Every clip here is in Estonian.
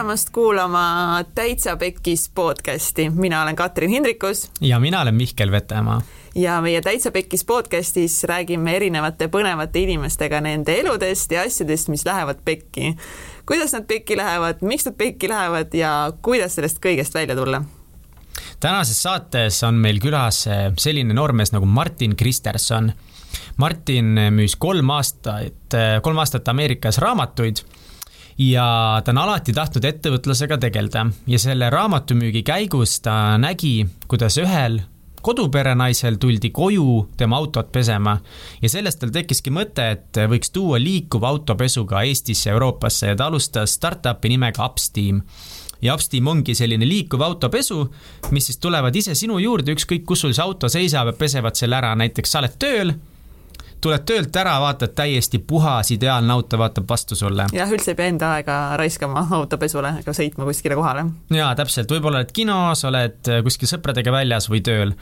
tulemast kuulama Täitsa Pekkis podcasti, mina olen Katrin Hindrikus. ja mina olen Mihkel Vetemaa. ja meie Täitsa Pekkis podcastis räägime erinevate põnevate inimestega nende eludest ja asjadest, mis lähevad pekki. kuidas nad pekki lähevad, miks nad pekki lähevad ja kuidas sellest kõigest välja tulla tänases saates on meil külas selline noormees nagu Martin Kristerson. Martin müüs kolm aastat, kolm aastat Ameerikas raamatuid ja ta on alati tahtnud ettevõtlusega tegeleda. Ja selle raamatumüügi käigus ta nägi, kuidas ühel koduperenaisel tuldi koju tema autot pesema. Ja sellest tal tekkiski mõte, et võiks tuua liikuva autopesu ka Eestisse, Euroopasse ja ta alustas startup'i nimega Upsteam. Ja Upsteam ongi selline liikuv autopesu, mis siis tulevad ise sinu juurde, ükskõik kus sul see auto seisab ja pesevad selle ära, näiteks sa oled tööl tuled töölt ära, vaatad täiesti puhas, ideaalne auto vaatab vastu sulle. jah, üldse ei pea enda aega raiskama autopesule ega sõitma kuskile kohale. jaa, täpselt, võib-olla oled kinos, oled kuskil sõpradega väljas või tööl.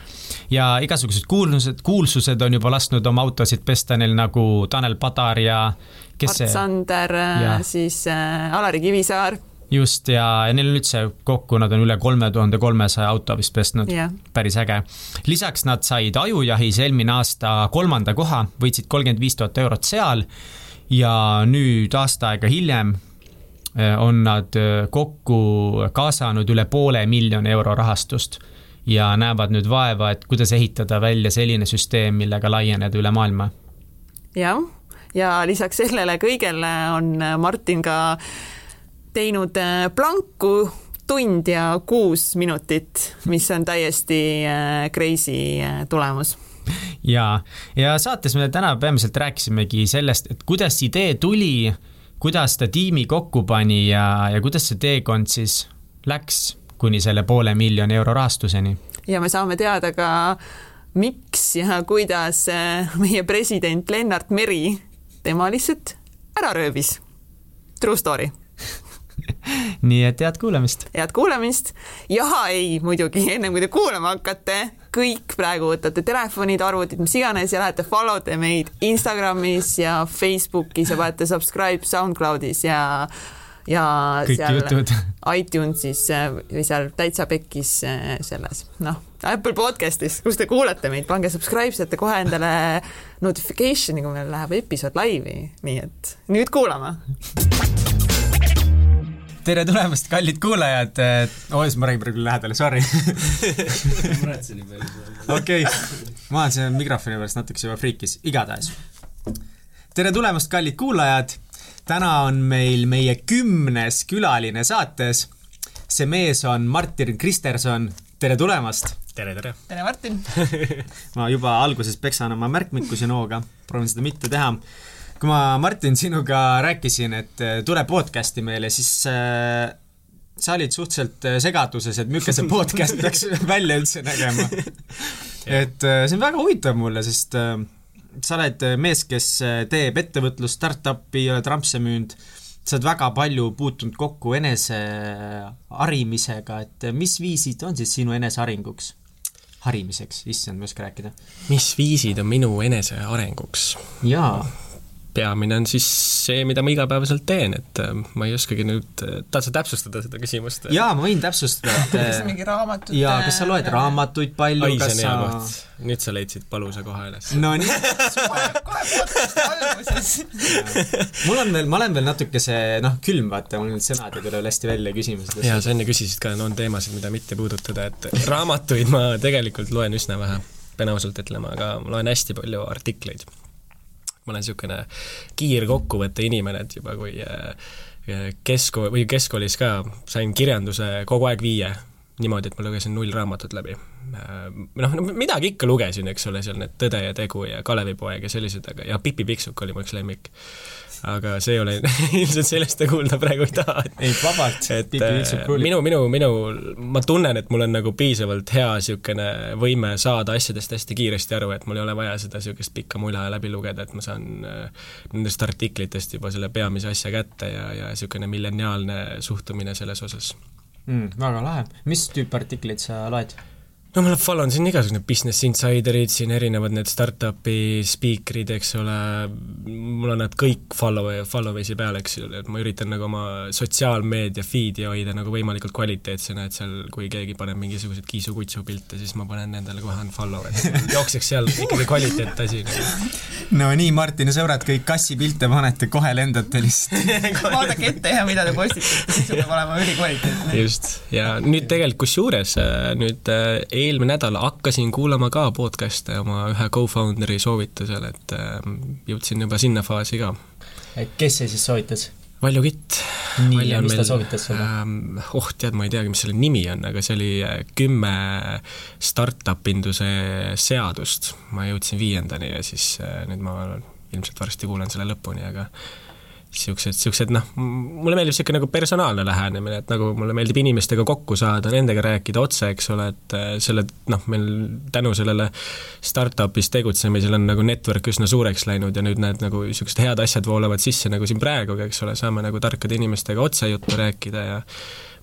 ja igasugused kuulsused, kuulsused on juba lasknud oma autosid pesta neil nagu Tanel Padar ja kes Mart Sander, siis äh, Alari Kivisaar just, ja, ja neil on üldse kokku, nad on üle kolme tuhande kolmesaja auto vist pestnud yeah., päris äge. lisaks nad said Ajujahis eelmine aasta kolmanda koha, võitsid kolmkümmend viis tuhat eurot seal ja nüüd aasta aega hiljem eh, on nad eh, kokku kaasanud üle poole miljoni euro rahastust ja näevad nüüd vaeva, et kuidas ehitada välja selline süsteem, millega laieneda üle maailma. jah, ja lisaks sellele kõigele on Martin ka teinud äh, planku tund ja kuus minutit, mis on täiesti äh, crazy äh, tulemus ja, ja saates me täna peamiselt rääkisimegi sellest, et kuidas idee tuli, kuidas ta tiimi kokku pani ja, ja kuidas see teekond siis läks kuni selle poole miljoni euro rahastuseni. ja me saame teada ka, miks ja kuidas meie president Lennart Meri tema lihtsalt ära röövis. True story nii et head kuulamist. head kuulamist. ja ei, muidugi, ennem kui te kuulama hakkate, kõik praegu võtate telefonid, arvutid, mis iganes ja lähete follow te meid Instagramis ja Facebookis ja panete subscribe SoundCloudis ja ja kõik seal jutud. iTunesis või seal täitsa pekkis äh, selles, noh, Apple podcast'is, kus te kuulate meid, pange subscribe, saate kohe endale notification'i, kui meil läheb episood laivi, nii et nüüd kuulame tere tulemast, kallid kuulajad. siis ma räägin praegu lähedale, sorry. muretsen nii palju. okei, ma olen siin mikrofoni pärast natukese juba friikis, igatahes. tere tulemast, kallid kuulajad. täna on meil meie kümnes külaline saates. see mees on Martin Kristerson, tere tulemast. tere, tere. tere, Martin ma juba alguses peksan oma märkmikusi nooga, proovin seda mitte teha kui ma, Martin, sinuga rääkisin, et äh, tule podcast'i meile, siis äh, sa olid suhteliselt äh, segaduses, et milline see podcast peaks välja üldse nägema. et äh, see on väga huvitav mulle, sest sa oled mees, kes teeb ettevõtlust, startup'i, oled rampse müünud, sa oled väga palju puutunud kokku enese harimisega, et mis viisid on siis sinu enesearenguks? harimiseks, issand, ma ei oska rääkida. mis viisid on minu enesearenguks? jaa peamine on siis see, mida ma igapäevaselt teen, et äh, ma ei oskagi nüüd, äh, tahad sa täpsustada seda küsimust? jaa, ma võin täpsustada, et kas mingi raamatut jaa, kas sa loed raamatuid palju, kas sa nüüd sa leidsid palusa koha üles. Nonii. mul on veel, ma olen veel natukese noh, külm, vaata, mul need sõnad ei tule veel hästi välja küsimustes. jaa, sa enne küsisid ka, no on teemasid, mida mitte puudutada, et raamatuid ma tegelikult loen üsna vähe, pean ausalt ütlema, aga ma loen hästi palju artikleid ma olen niisugune kiirkokkuvõtte inimene, et juba kui äh, keskkool või keskkoolis ka sain kirjanduse kogu aeg viie, niimoodi, et ma lugesin null raamatut läbi. Äh, noh, midagi ikka lugesin, eks ole, seal need Tõde ja tegu ja Kalevipoeg ja sellised, aga ja Pipi Pikksukk oli mu üks lemmik aga see ei ole ilmselt sellest te kuulda praegu ei taha. ei, vabalt. et äh, minu, minu, minu, ma tunnen, et mul on nagu piisavalt hea niisugune võime saada asjadest hästi kiiresti aru, et mul ei ole vaja seda niisugust pikka mula läbi lugeda, et ma saan äh, nendest artiklitest juba selle peamise asja kätte ja, ja niisugune milleniaalne suhtumine selles osas mm,. väga lahe. mis tüüpi artikleid sa loed? No ma follow n siin igasugused Business Insiderid, siin erinevad need startup'i spiikrid, eks ole, mul on nad kõik follow, follow'isi peal, eks ju, et ma üritan nagu oma sotsiaalmeedia feed'i hoida nagu võimalikult kvaliteetsena, et seal, kui keegi paneb mingisuguseid kiisu-kutsu pilte, siis ma panen nendele kohe unfollow, et jookseks seal ikkagi kvaliteetasi nagu. no nii, Martini sõbrad, kõik kassipilte panete, kohe lendate lihtsalt. Vaadake ette ja mida te postitate, siis peab olema ülikvaliteetne. just, ja nüüd tegelikult kusjuures nüüd eelmine nädal hakkasin kuulama ka podcast'e oma ühe co-founder'i soovitusel, et äh, jõudsin juba sinna faasi ka. kes see siis soovitas? Valju Kitt. nii, ja mis meil, ta soovitas sulle ähm,? oh, tead, ma ei teagi, mis selle nimi on, aga see oli äh, kümme startup induse seadust. ma jõudsin viiendani ja siis äh, nüüd ma ilmselt varsti kuulan selle lõpuni, aga niisugused, niisugused noh, mulle meeldib niisugune nagu personaalne lähenemine, et nagu mulle meeldib inimestega kokku saada, nendega rääkida otse, eks ole, et äh, selle noh, meil tänu sellele startup'is tegutsemisel on nagu network üsna suureks läinud ja nüüd need nagu niisugused head asjad voolavad sisse nagu siin praegugi, eks ole, saame nagu tarkade inimestega otse juttu rääkida ja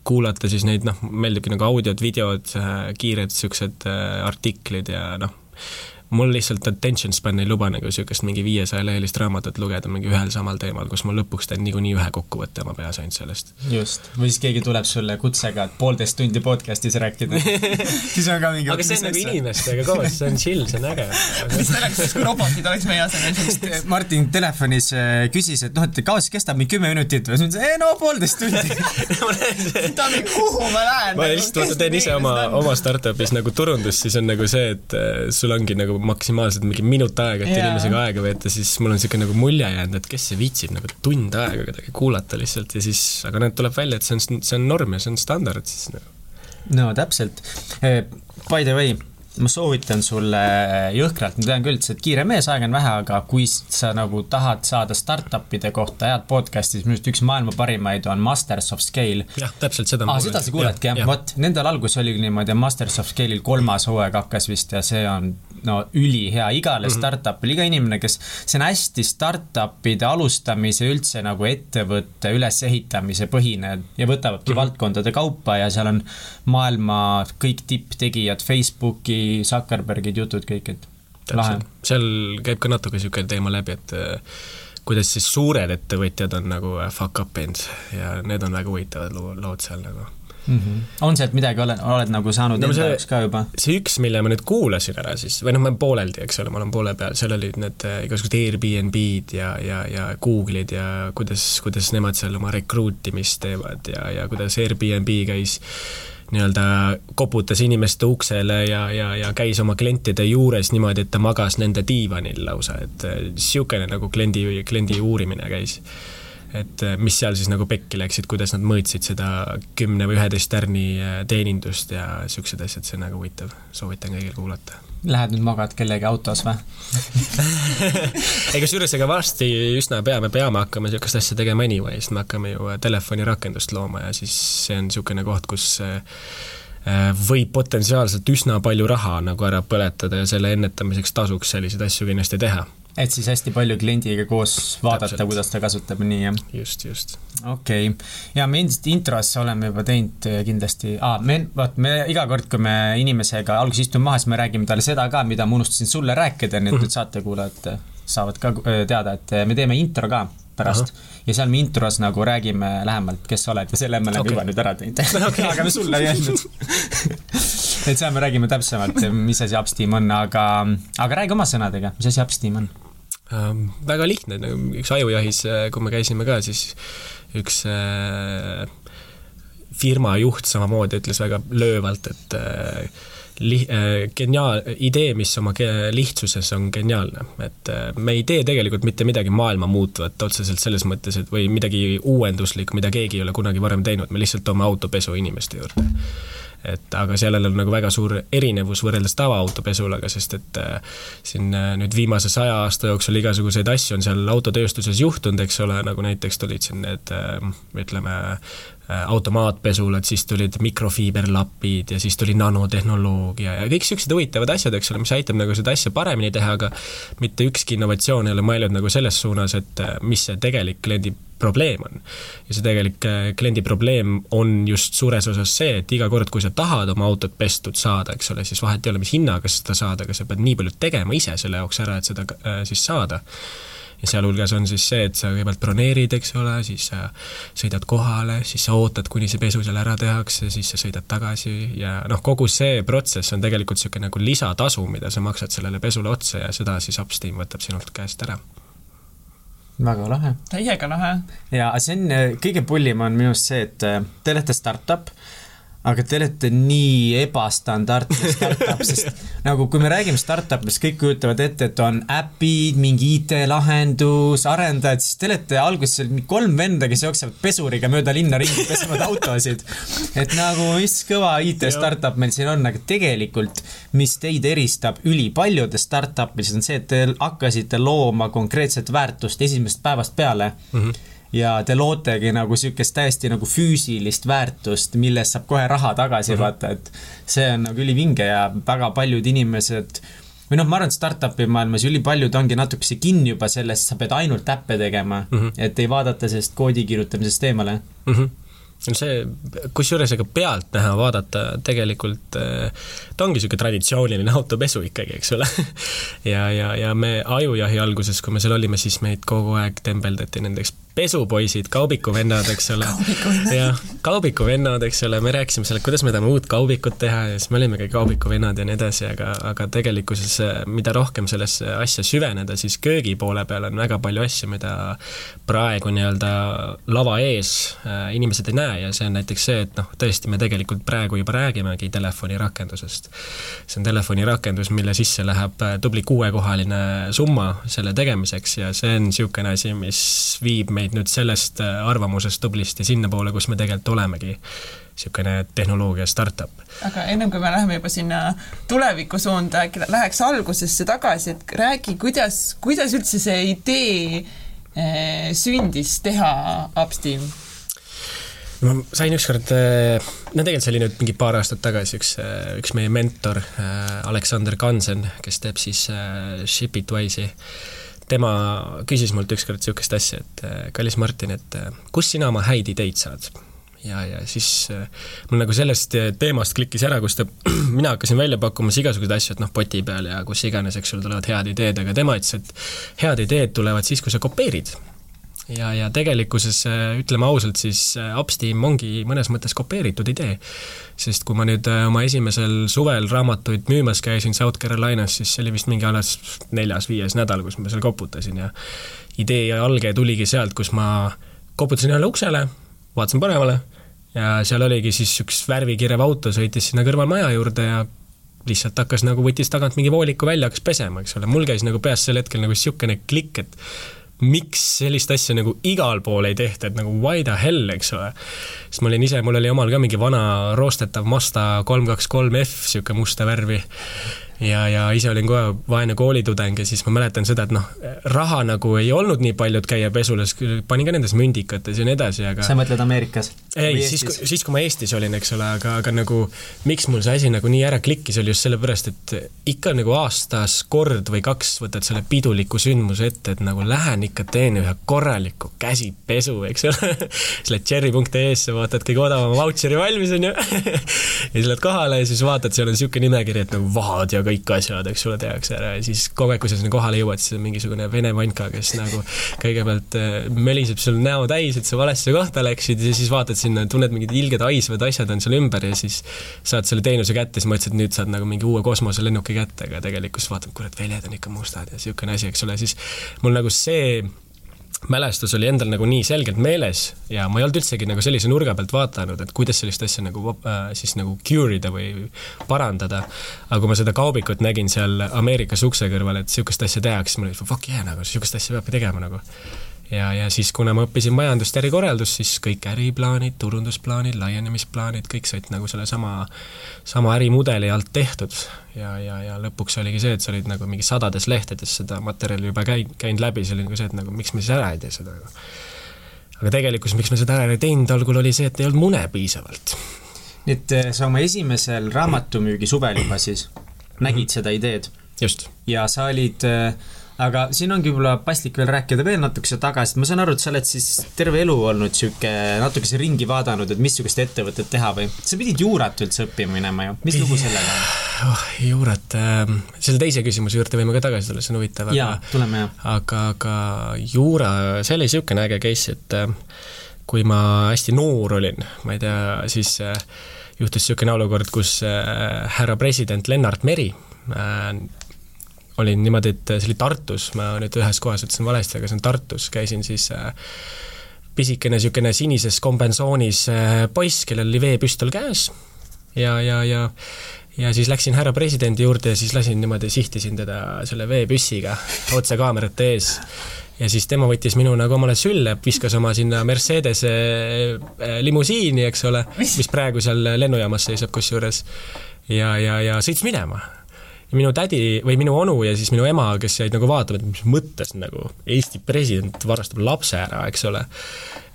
kuulata siis neid noh, meeldibki nagu audiod, videod, äh, kiired niisugused äh, artiklid ja noh, mul lihtsalt attention span ei luba nagu niisugust mingi viiesaja lehelist raamatut lugeda mingi ühel samal teemal, kus ma lõpuks teen niikuinii ühe kokkuvõtte oma peas ainult sellest. just, või siis keegi tuleb sulle kutsega, et poolteist tundi podcast'is rääkida. Siis on ka mingi aga see on nagu inimestega koos, see on chill, see on äge. Mis oleks siis, kui robotid oleks meie asemel sellist Martin telefonis äh, küsis, et noh, et kaua siis kestab, mingi kümme minutit või? siis ma ütlesin, ei no poolteist tundi. Ta mingi, kuhu ma lähen? ma lihtsalt vaata teen ise oma, oma startup'is nagu turundust, siis on nagu see, et äh, sul ongi nagu maksimaalselt mingi minut aega, et yeah. inimesega aega veeta, siis mul on niisugune nagu mulje jäänud, et kes see viitsib nagu tund aega kedagi kuulata lihtsalt ja siis, aga näed, tuleb välja, et see on, see on norm ja see on standard siis nagu. no täpselt. Eh, by the way ma soovitan sulle jõhkralt, ma tean küll, et sa oled kiire mees, aega on vähe, aga kui sa nagu tahad saada startup'ide kohta head podcast'i, siis minu arust üks maailma parimaid on Masters of Scale. jah, täpselt seda ah, seda sa kuuledki jah ja., vot, nendel alguses oligi niimoodi, Masters of Scale'il kolmas hooaeg hakkas vist ja see on no ülihea igale mm -hmm. startup'ile, iga inimene, kes, see on hästi startup'ide alustamise, üldse nagu ettevõtte ülesehitamise põhine ja võtavadki mm -hmm. valdkondade kaupa ja seal on maailma kõik tipptegijad Facebooki Zuckerbergid jutud kõik, et lahe. seal käib ka natuke niisugune teema läbi, et äh, kuidas siis suured ettevõtjad on nagu äh, fuck up inud ja need on väga huvitavad lood seal nagu mm. -hmm. on sealt midagi, oled, oled nagu saanud no, enda jaoks ka juba? see üks, mille ma nüüd kuulasin ära siis, või noh, ma olen pooleldi, eks ole, ma olen poole peal, seal olid need äh, igasugused Airbnb-d ja, ja, ja Google'id ja kuidas, kuidas nemad seal oma recruit imist teevad ja, ja kuidas Airbnb käis nii-öelda koputas inimeste uksele ja, ja, ja käis oma klientide juures niimoodi, et ta magas nende diivanil lausa, et niisugune nagu kliendi, kliendi uurimine käis. Et mis seal siis nagu pekki läksid, kuidas nad mõõtsid seda kümne või üheteist tärni teenindust ja niisugused asjad, see on väga huvitav, soovitan kõigil kuulata. Lähed nüüd magad kellegi autos või? Ei kusjuures, ega varsti üsna pea me peame hakkama niisugust asja tegema anyway, sest me hakkame ju telefonirakendust looma ja siis see on niisugune koht, kus võib potentsiaalselt üsna palju raha nagu ära põletada ja selle ennetamiseks tasuks selliseid asju kindlasti teha et siis hästi palju kliendiga koos vaadata, kuidas ta kasutab, nii jah? just, just. okei okay., ja me endiselt intros oleme juba teinud äh, kindlasti ah,, me, vaat me iga kord, kui me inimesega alguses istume maha, siis me räägime talle seda ka, mida ma unustasin sulle rääkida, nii et nüüd saatekuulajad äh, saavad ka äh, teada, et me teeme intro ka pärast Aha. ja seal me intros nagu räägime lähemalt, kes sa oled ja selle me oleme okay. juba nüüd ära teinud okay. aga me sulle ei öelnud et seal me räägime täpsemalt, mis asi Upsteam on, aga, aga räägi oma sõnadega, mis asi Upsteam on ähm,? väga lihtne, nagu üks ajujahis, äh, kui me käisime ka, siis üks äh, firma juht samamoodi ütles väga löövalt, et äh, li-, geniaal-, idee, mis oma lihtsuses on geniaalne, et me ei tee tegelikult mitte midagi maailma muutvat otseselt selles mõttes, et või midagi uuenduslikku, mida keegi ei ole kunagi varem teinud, me lihtsalt toome autopesu inimeste juurde et aga sellel on nagu väga suur erinevus võrreldes tavaautopesulaga, sest et äh, siin äh, nüüd viimase saja aasta jooksul igasuguseid asju on seal autotööstuses juhtunud, eks ole, nagu näiteks tulid siin need äh, ütleme, automaatpesulad, siis tulid mikrofiiberlapid ja siis tuli nanotehnoloogia ja kõik niisugused huvitavad asjad, eks ole, mis aitab nagu seda asja paremini teha, aga mitte ükski innovatsioon ei ole mõeldud nagu selles suunas, et mis see tegelik kliendi probleem on. ja see tegelik äh, kliendi probleem on just suures osas see, et iga kord, kui sa tahad oma autot pestud saada, eks ole, siis vahet ei ole, mis hinnaga seda saada, aga sa pead nii palju tegema ise selle jaoks ära, et seda äh, siis saada ja sealhulgas on siis see, et sa kõigepealt broneerid, eks ole, siis sa sõidad kohale, siis sa ootad, kuni see pesu seal ära tehakse, siis sa sõidad tagasi ja noh, kogu see protsess on tegelikult niisugune nagu lisatasu, mida sa maksad sellele pesule otsa ja seda siis Upsteam võtab sinult käest ära väga lahe. täiega lahe. ja see on, kõige pullim on minu arust see, et te olete startup aga te olete nii ebastandardne startup, sest nagu kui me räägime startup'ist, kõik kujutavad ette, et on äpid, mingi IT-lahendus, arendajad, siis te olete alguses kolm venda, kes jooksevad pesuriga mööda linna ringi, pesevad autosid. et nagu, mis kõva IT-startup meil siin on, aga tegelikult, mis teid eristab ülipaljudest startup'idest, on see, et te hakkasite looma konkreetset väärtust esimesest päevast peale mm. -hmm ja te lootegi nagu niisugust täiesti nagu füüsilist väärtust, millest saab kohe raha tagasi mm -hmm. vaata, et see on nagu ülivinge ja väga paljud inimesed või noh, ma arvan, et startup'i maailmas ülipaljud ongi natukese kinni juba sellest, sa pead ainult äppe tegema mm, -hmm. et ei vaadata sellest koodi kirjutamisest eemale mm. -hmm see, kusjuures ega pealtnäha vaadata tegelikult äh, ta ongi niisugune traditsiooniline autopesu ikkagi, eks ole. Ja, ja, ja me ajujahi alguses, kui me seal olime, siis meid kogu aeg tembeldati nendeks pesupoisid, kaubikuvennad, eks ole. jah, kaubikuvennad, eks ole, me rääkisime seal, et kuidas me tahame uut kaubikut teha ja siis me olimegi kaubikuvennad ja nii edasi, aga, aga tegelikkuses mida rohkem sellesse asja süveneda, siis köögi poole peal on väga palju asju, mida praegu nii-öelda lava ees äh, inimesed ei näe ja see on näiteks see, et noh, tõesti, me tegelikult praegu juba räägimegi telefonirakendusest. see on telefonirakendus, mille sisse läheb äh, tubli kuuekohaline summa selle tegemiseks ja see on niisugune asi, mis viib meid nüüd sellest äh, arvamusest tublisti sinnapoole, kus me tegelikult olemegi niisugune tehnoloogia startup. aga ennem kui me läheme juba sinna tuleviku suunda, äkki läheks algusesse tagasi, et räägi, kuidas, kuidas üldse see idee eh, sündis teha Upsteam? Ma sain ükskord, äh, no tegelikult see oli nüüd mingi paar aastat tagasi, üks, üks meie mentor, Aleksander Kansen, kes teeb siis Shipitwise'i tema küsis mult ükskord niisugust asja, et äh, kallis Martin, et äh, kust sina oma häid ideid saad? ja, ja siis äh, mul nagu sellest teemast klikkis ära, kus ta, mina hakkasin välja pakkuma siis igasuguseid asju, et noh, poti peal ja kus iganes, eks sul tulevad head ideed, aga tema ütles, et head ideed tulevad siis, kui sa kopeerid ja, ja tegelikkuses ütleme ausalt, siis Upsteam ongi mõnes mõttes kopeeritud idee. sest kui ma nüüd äh, oma esimesel suvel raamatuid müümas käisin South Carolinas, siis see oli vist mingi alles neljas-viies nädal, kus ma seal koputasin ja idee alge tuligi sealt, kus ma koputasin ühele uksele, vaatasin paremale ja seal oligi siis üks värvikirev auto, sõitis sinna kõrval maja juurde ja lihtsalt hakkas nagu, võttis tagant mingi vooliku välja, hakkas pesema, eks ole, mul käis nagu peas sel hetkel nagu niisugune klikk, et miks sellist asja nagu igal pool ei tehta, et nagu why the hell, eks ole. sest ma olin ise, mul oli omal ka mingi vana roostetav Mazda kolm kaks kolm F, niisugune musta värvi ja, ja ise olin kohe vaene koolitudeng ja siis ma mäletan seda, et noh, raha nagu ei olnud nii palju, et käia pesulas, panin ka nendes mündikates ja nii edasi, aga sa mõtled Ameerikas? ei, siis, siis kui ma Eestis olin, eks ole, aga, aga nagu miks mul see asi nagu nii ära klikkis, oli just sellepärast, et ikka nagu aastas kord või kaks võtad selle piduliku sündmuse ette, et nagu lähen ikka teen ühe korraliku käsipesu, eks ole. Siis lähed cherry.ee-sse, vaatad kõige odavama vautšeri valmis, on ju ja siis lähed kohale ja siis vaatad, seal on niisugune nimekiri, et nagu vahad ja kõik asjad, eks ole, tehakse ära ja siis kogu aeg, kui sa sinna kohale jõuad, siis on mingisugune vene vanka, kes nagu kõigepealt äh, möliseb sul näo täis, et sa valesse kohta läksid ja siis vaatad sinna, tunned mingid ilged haisvad asjad on seal ümber ja siis saad selle teenuse kätte, siis mõtlesid, et nüüd saad nagu mingi uue kosmoselennuki kätte, aga tegelikkus vaatad, kurat, väljad on ikka mustad ja niisugune asi, eks ole, siis mul nagu see mälestus oli endal nagu nii selgelt meeles ja ma ei olnud üldsegi nagu sellise nurga pealt vaadanud, et kuidas sellist asja nagu äh, siis nagu cure ida või parandada. aga kui ma seda kaubikut nägin seal Ameerikas ukse kõrval, et niisugust asja tehakse, mul oli fuck yeah nagu, niisugust asja peabki tegema nagu ja, ja siis, kuna ma õppisin majandust ja ärikorraldust, siis kõik äriplaanid, turundusplaanid, laienemisplaanid, kõik said nagu sellesama, sama ärimudeli alt tehtud. ja, ja, ja lõpuks oligi see, et sa olid nagu mingi sadades lehtedes seda materjali juba käinud, käinud läbi, see oli nagu see, et nagu miks me siis ära ei tee seda nagu. aga tegelikkus, miks me seda ära ei teinud algul, oli see, et ei olnud mune piisavalt. nii et eh, sa oma esimesel raamatumüügi suvel juba siis nägid -hmm. seda ideed? just. ja sa olid äh, aga siin ongi võib-olla paslik veel rääkida veel natukese tagasi, ma saan aru, et sa oled siis terve elu olnud sihuke natukese ringi vaadanud, et missugust ettevõtet teha või? sa pidid juurat üldse õppima minema ju, mis lugu sellega on oh,? juurat äh,, selle teise küsimuse juurde võime ka tagasi tulla, see on huvitav, jaa, tuleme jah. aga, aga juura, see oli niisugune äge case, et äh, kui ma hästi noor olin, ma ei tea, siis äh, juhtus niisugune olukord, kus äh, härra president Lennart Meri äh, olin niimoodi, et see oli Tartus, ma nüüd ühes kohas ütlesin valesti, aga see on Tartus, käisin siis äh, pisikene niisugune sinises kombensoonis äh, poiss, kellel oli veepüstol käes ja, ja, ja ja siis läksin härra presidendi juurde ja siis lasin niimoodi, sihtisin teda selle veepüssiga otse kaamerate ees. ja siis tema võttis minu nagu omale sülle, viskas oma sinna Mercedese äh, limusiini, eks ole, mis praegu seal lennujaamas seisab kusjuures. ja, ja, ja sõits minema minu tädi või minu onu ja siis minu ema, kes jäid nagu vaatama, et mis mõttes nagu Eesti president varastab lapse ära, eks ole.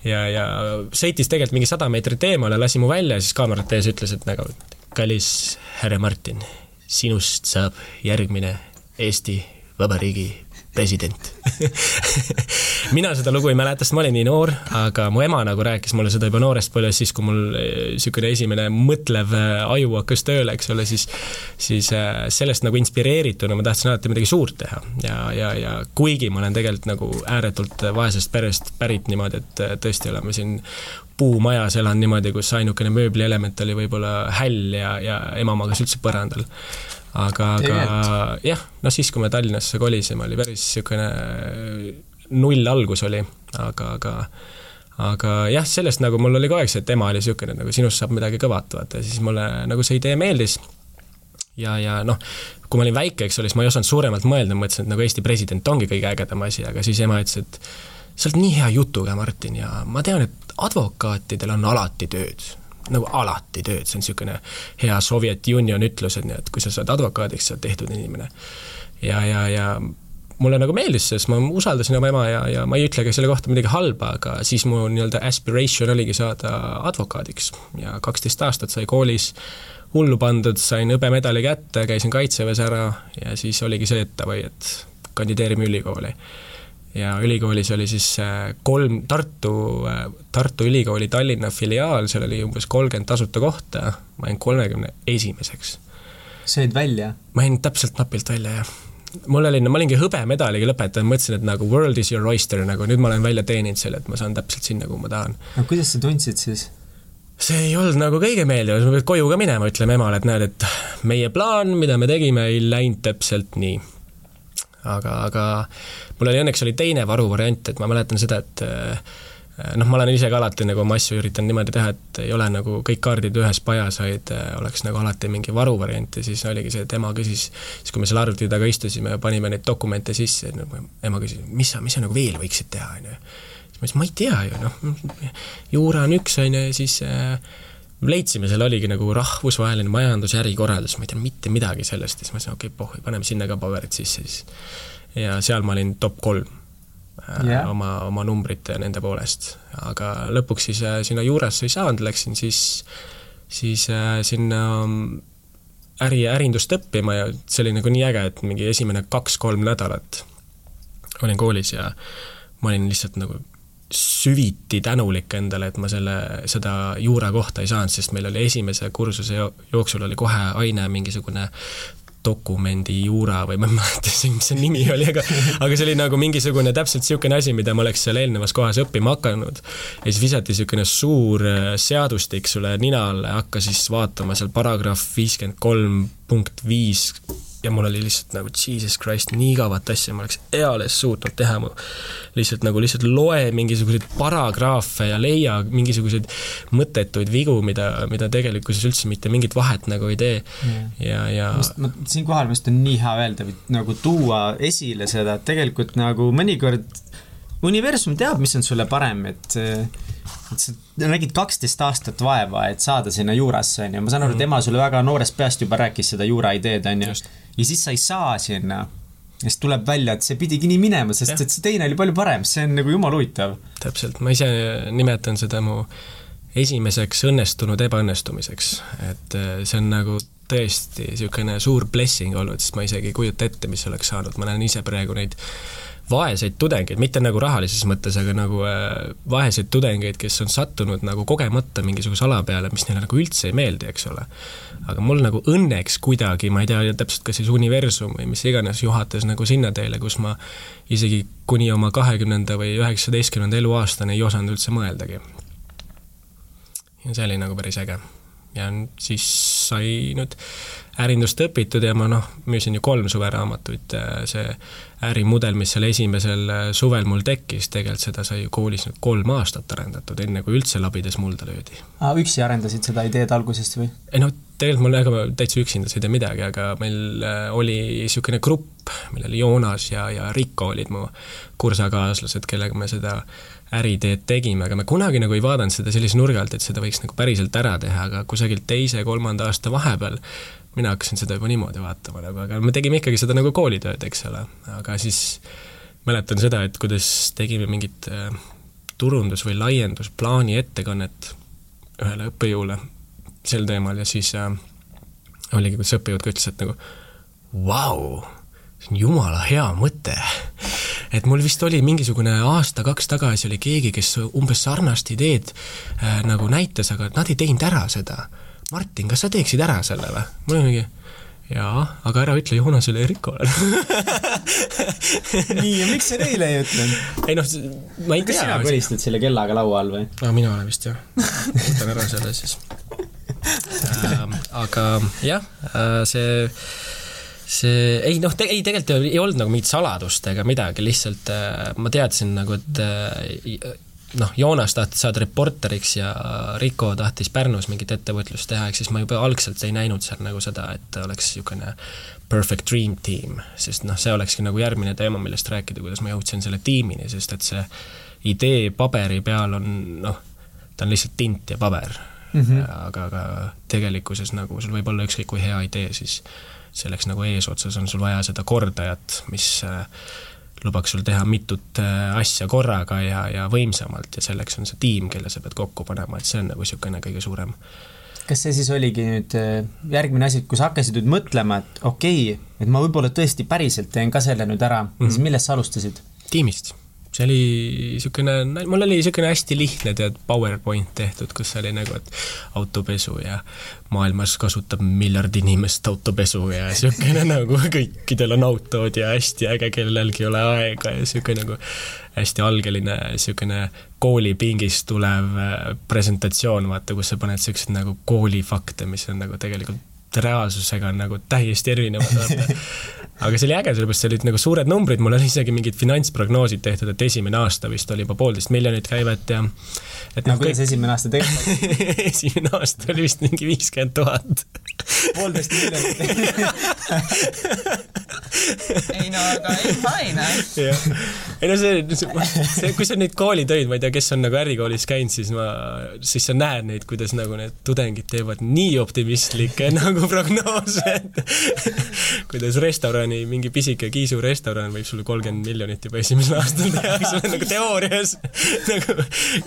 ja, ja sõitis tegelikult mingi sada meetrit eemale, lasi mu välja ja siis kaamerate ees ütles, et nagu kallis härra Martin, sinust saab järgmine Eesti Vabariigi president. Mina seda lugu ei mäleta, sest ma olin nii noor, aga mu ema nagu rääkis mulle seda juba noorest põlvest, siis kui mul niisugune esimene mõtlev äh, aju hakkas tööle, eks ole, siis siis äh, sellest nagu inspireerituna ma tahtsin alati midagi suurt teha. Ja, ja, ja kuigi ma olen tegelikult nagu ääretult vaesest perest pärit niimoodi, et tõesti oleme siin puumajas elan niimoodi, kus ainukene mööblielement oli võib-olla häll ja, ja ema magas üldse põrandal aga, aga jah, noh siis, kui me Tallinnasse kolisime, oli päris niisugune null algus oli, aga, aga aga jah, sellest nagu mul oli kogu aeg see teema oli niisugune, nagu sinust saab midagi kõvat, vaata, ja siis mulle nagu see idee meeldis. Ja, ja noh, kui ma olin väike, eks ole, siis ma ei osanud suuremalt mõelda, mõtlesin, et nagu Eesti president ongi kõige ägedam asi, aga siis ema ütles, et sa oled nii hea jutuga, Martin, ja ma tean, et advokaatidel on alati tööd nagu alati tööd, see on niisugune hea Soviet Union ütlus, et nii, et kui sa saad advokaadiks, sa oled tehtud inimene. ja, ja, ja mulle nagu meeldis see, sest ma usaldasin oma ema ja, ja ma ei ütle ka selle kohta midagi halba, aga siis mu nii-öelda aspiration oligi saada advokaadiks ja kaksteist aastat sai koolis hullu pandud, sain hõbemedali kätte, käisin Kaitseväes ära ja siis oligi see, et davai, et kandideerime ülikooli ja ülikoolis oli siis äh, kolm Tartu, äh, Tartu Ülikooli Tallinna filiaal, seal oli umbes kolmkümmend tasuta kohta, ma jäin kolmekümne esimeseks. sa jäid välja? ma jäin täpselt napilt välja, jah. mul oli, no ma olingi hõbemedaliga lõpetanud, mõtlesin, et nagu world is your oyster, nagu nüüd ma olen välja teeninud selle, et ma saan täpselt sinna, kuhu ma tahan. no kuidas sa tundsid siis? see ei olnud nagu kõige meeldivam, sa pead koju ka minema, ütlema emale, et näed, et meie plaan, mida me tegime, ei läinud täpselt nii aga, aga mul oli õnneks oli teine varuvariant, et ma mäletan seda, et eh, noh, ma olen ise ka alati nagu oma asju üritanud niimoodi teha, et ei ole nagu kõik kaardid ühes pajas, vaid eh, oleks nagu alati mingi varuvariant ja siis oligi see, et ema küsis, siis kui me seal arvuti taga istusime ja panime neid dokumente sisse, nagu ema küsis, mis sa, mis sa nagu veel võiksid teha, on ju. siis ma ütlesin, ma ei tea ju, noh, juura on üks, on ju, ja siis äh, leidsime, seal oligi nagu rahvusvaheline majandus- ja ärikorraldus, ma ei tea mitte midagi sellest ja siis ma ütlesin, okei okay,, pohhui, paneme sinna ka paberid sisse siis. ja seal ma olin top kolm yeah. Äh, oma, oma numbrite ja nende poolest. aga lõpuks siis äh, sinna juurasse ei saanud, läksin siis, siis äh, sinna mm, äri, ärindust õppima ja see oli nagu nii äge, et mingi esimene kaks-kolm nädalat olin koolis ja ma olin lihtsalt nagu süviti tänulik endale, et ma selle, seda juura kohta ei saanud, sest meil oli esimese kursuse jooksul oli kohe aine mingisugune dokumendi juura või ma ei mäleta isegi, mis see nimi oli, aga aga see oli nagu mingisugune täpselt niisugune asi, mida ma oleks seal eelnevas kohas õppima hakanud. ja siis visati niisugune suur äh, seadustik sulle nina alla ja hakka siis vaatama seal paragrahv viiskümmend kolm punkt viis ja mul oli lihtsalt nagu jesus christ, nii igavat asja ma oleks eales suutnud teha, ma lihtsalt nagu lihtsalt loe mingisuguseid paragrahve ja leia mingisuguseid mõttetuid vigu, mida, mida tegelikkuses üldse mitte mingit vahet nagu ei tee. Mm. ja, ja ma siinkohal vist on nii hea öelda nagu tuua esile seda, et tegelikult nagu mõnikord universum teab, mis on sulle parem, et et sa nägid kaksteist aastat vaeva, et saada sinna juurasse, on ju, ma saan aru, et mhm. ema sulle väga noorest peast juba rääkis seda juura ideed, on ju ja siis sa ei saa sinna. ja siis tuleb välja, et see pidigi nii minema, sest ja. et see teine oli palju parem, see on nagu jumala huvitav. täpselt, ma ise nimetan seda mu esimeseks õnnestunud ebaõnnestumiseks, et äh, see on nagu tõesti niisugune suur blessing olnud, sest ma isegi ei kujuta ette, mis oleks saanud, ma näen ise praegu neid vaeseid tudengeid, mitte nagu rahalises mõttes, aga nagu äh, vaeseid tudengeid, kes on sattunud nagu kogemata mingisuguse ala peale, mis neile nagu üldse ei meeldi, eks ole. aga mul nagu õnneks kuidagi, ma ei tea täpselt, kas siis universum või mis iganes, juhatas nagu sinna teele, kus ma isegi kuni oma kahekümnenda või üheksateistkümnenda eluaastani ei osanud üldse mõeldagi. ja see oli nagu päris äge ja siis sai nüüd ärindust õpitud ja ma noh, müüsin ju kolm suveraamatut, see ärimudel, mis seal esimesel äh, suvel mul tekkis, tegelikult seda sai ju koolis nüüd kolm aastat arendatud, enne kui üldse labides mulda löödi. aa, üksi arendasid seda ideed algusest või? ei noh, tegelikult mul ega täitsa üksinda ei tee midagi, aga meil äh, oli niisugune grupp, millel Joonas ja, ja Rikko olid mu kursakaaslased, kellega me seda äriteed tegime, aga me kunagi nagu ei vaadanud seda sellise nurga alt, et seda võiks nagu päriselt ära teha, aga kusagilt teise-kolmanda aasta vahepeal mina hakkasin seda juba niimoodi vaatama nagu, aga me tegime ikkagi seda nagu koolitööd, eks ole, aga siis mäletan seda, et kuidas tegime mingit äh, turundus- või laiendusplaani ettekannet ühele õppejõule sel teemal ja siis äh, oligi, kuidas õppejõud ka ütles, et nagu vau, see on jumala hea mõte et mul vist oli mingisugune aasta-kaks tagasi oli keegi, kes umbes sarnast ideed äh, nagu näitas, aga nad ei teinud ära seda. Martin, kas sa teeksid ära selle või? mul oli mingi jaa, aga ära ütle Joonasele ja Rikole nii, ja miks sa neile ei ütlenud? ei noh, ma ei kas tea. sina kolistad selle kellaga laua all või? no mina olen vist jah, võtan ära selle siis ähm,. aga jah äh,, see see, ei noh te,, ei tegelikult ei olnud nagu mingit saladust ega midagi, lihtsalt äh, ma teadsin nagu, et äh, noh, Joonas tahtis saada reporteriks ja Rico tahtis Pärnus mingit ettevõtlust teha, ehk siis ma juba algselt ei näinud seal nagu seda, et oleks niisugune perfect dream team, sest noh, see olekski nagu järgmine teema, millest rääkida, kuidas ma jõudsin selle tiimini, sest et see idee paberi peal on noh, ta on lihtsalt tint ja paber mm. -hmm. aga, aga tegelikkuses nagu sul võib olla ükskõik kui hea idee, siis selleks nagu eesotsas on sul vaja seda kordajat, mis äh, lubaks sul teha mitut äh, asja korraga ja, ja võimsamalt ja selleks on see tiim, kelle sa pead kokku panema, et see on nagu niisugune kõige suurem kas see siis oligi nüüd äh, järgmine asi, kui sa hakkasid nüüd mõtlema, et okei okay,, et ma võib-olla tõesti päriselt teen ka selle nüüd ära mm, -hmm. siis millest sa alustasid? tiimist see oli niisugune, mul oli niisugune hästi lihtne, tead, PowerPoint tehtud, kus oli nagu, et autopesu ja maailmas kasutab miljard inimest autopesu ja niisugune nagu kõikidel on autod ja hästi äge, kellelgi ei ole aega ja niisugune nagu hästi algeline niisugune koolipingist tulev äh, presentatsioon, vaata, kus sa paned niisuguseid nagu koolifakte, mis on nagu tegelikult reaalsusega on nagu täiesti erinevad. aga see oli äge, sellepärast see olid nagu suured numbrid, mul oli isegi mingid finantsprognoosid tehtud, et esimene aasta vist oli juba poolteist miljonit käivet ja et no, no kuidas kõik... esimene aasta tegelikult esimene aasta oli vist mingi viiskümmend tuhat. poolteist miljonit ei no aga ei fine. ei no see, see, kui sa neid koolitöid, ma ei tea, kes on nagu ärikoolis käinud, siis ma, siis sa näed neid, kuidas nagu need tudengid teevad nii optimistlikke nagu prognoose, et kuidas restorani, mingi pisike Kiisu restoran võib sulle kolmkümmend miljonit juba esimesel aastal teha, eks ole, nagu teoorias nagu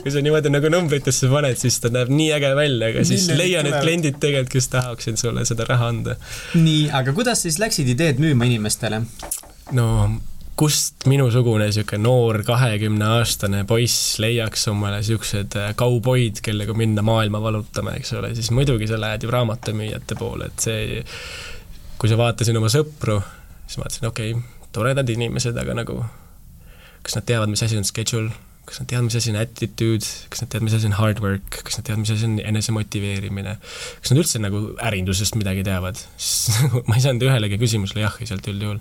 kui sa niimoodi nagu numbritesse paned, siis ta näeb nii äge välja, aga siis Miljonid leia need kliendid tegelikult, kes tahaksid sulle seda raha anda. nii, aga kuidas siis läksid ideed müüma inimestele? no kust minusugune niisugune noor kahekümneaastane poiss leiaks omale niisugused äh, kauboid, kellega minna maailma valutama, eks ole, siis muidugi sa lähed ju raamatumüüjate poole, et see, kui sa vaatasin oma sõpru, siis ma mõtlesin, okei okay,, toredad inimesed, aga nagu kas nad teavad, mis asi on schedule, kas nad teavad, mis asi on attitude, kas nad teavad, mis asi on hard work, kas nad teavad, mis asi on enesemotiveerimine, kas nad üldse nagu ärindusest midagi teavad, siis nagu ma ei saanud ühelegi küsimusele jahi sealt üldjuhul.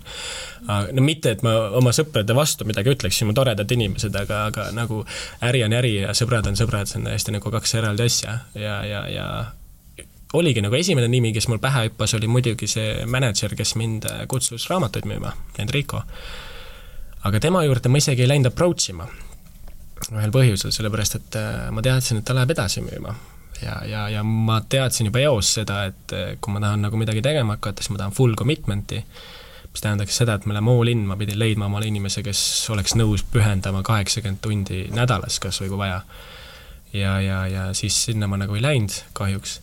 no mitte, et ma oma sõprade vastu midagi ütleksin, mu toredad inimesed, aga, aga nagu äri on äri ja sõbrad on sõbrad, see on täiesti nagu kaks eraldi asja. Ja, ja, ja oligi nagu esimene nimi, kes mul pähe hüppas, oli muidugi see mänedžer, kes mind kutsus raamatuid müüma, Enrico. aga tema juurde ma isegi ei läinud approach ima ühel põhjusel, sellepärast et äh, ma teadsin, et ta läheb edasi müüma. ja, ja, ja ma teadsin juba eos seda, et äh, kui ma tahan nagu midagi tegema hakata, siis ma tahan full commitment'i, mis tähendaks seda, et ma lähen all in, ma pidin leidma omale inimese, kes oleks nõus pühendama kaheksakümmend tundi nädalas kas või kui vaja. ja, ja, ja siis sinna ma nagu ei läinud kahjuks,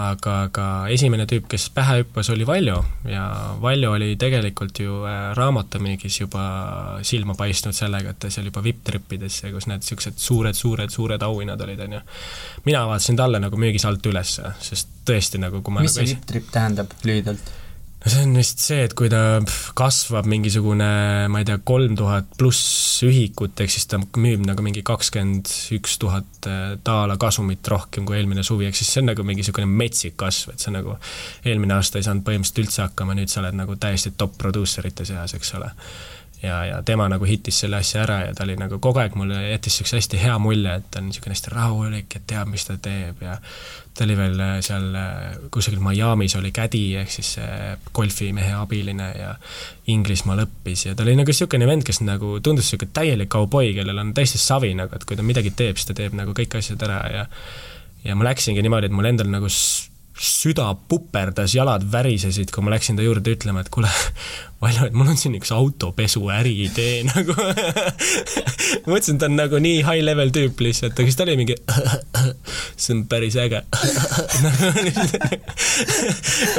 aga, aga esimene tüüp, kes pähe hüppas, oli Valjo ja Valjo oli tegelikult ju äh, raamatumüügis juba silma paistnud sellega, et ta seal juba vipp-trippides, kus need niisugused suured, suured, suured auhinnad olid, on ju. mina vaatasin talle nagu müügis alt üles, sest tõesti nagu kui ma mis nagu see vipp-tripp tähendab lühidalt? No see on vist see, et kui ta kasvab mingisugune, ma ei tea, kolm tuhat pluss ühikut, ehk siis ta müüb nagu mingi kakskümmend üks tuhat daala äh, kasumit rohkem kui eelmine suvi, ehk siis see on nagu mingi niisugune metsik kasv, et see nagu eelmine aasta ei saanud põhimõtteliselt üldse hakkama, nüüd sa oled nagu täiesti top produusserite seas, eks ole ja, ja tema nagu hitis selle asja ära ja ta oli nagu kogu aeg mulle jättis niisuguse hästi hea mulje, et ta on niisugune hästi rahulik ja teab, mis ta teeb ja ta oli veel äh, seal äh, kusagil Miami's oli kädi, ehk siis golfimehe abiline ja Inglismaal õppis ja ta oli nagu niisugune vend, kes nagu tundus niisugune täielik kauboi, kellel on täiesti savi nagu, et kui ta midagi teeb, siis ta teeb nagu kõik asjad ära ja ja ma läksingi niimoodi, et mul endal nagu süda puperdas, jalad värisesid, kui ma läksin ta juurde ütlema, et kuule, Valjo, et mul on siin üks autopesuäri idee nagu mõtlesin, ta on nagu nii high level tüüp lihtsalt, aga siis ta oli mingi see on päris äge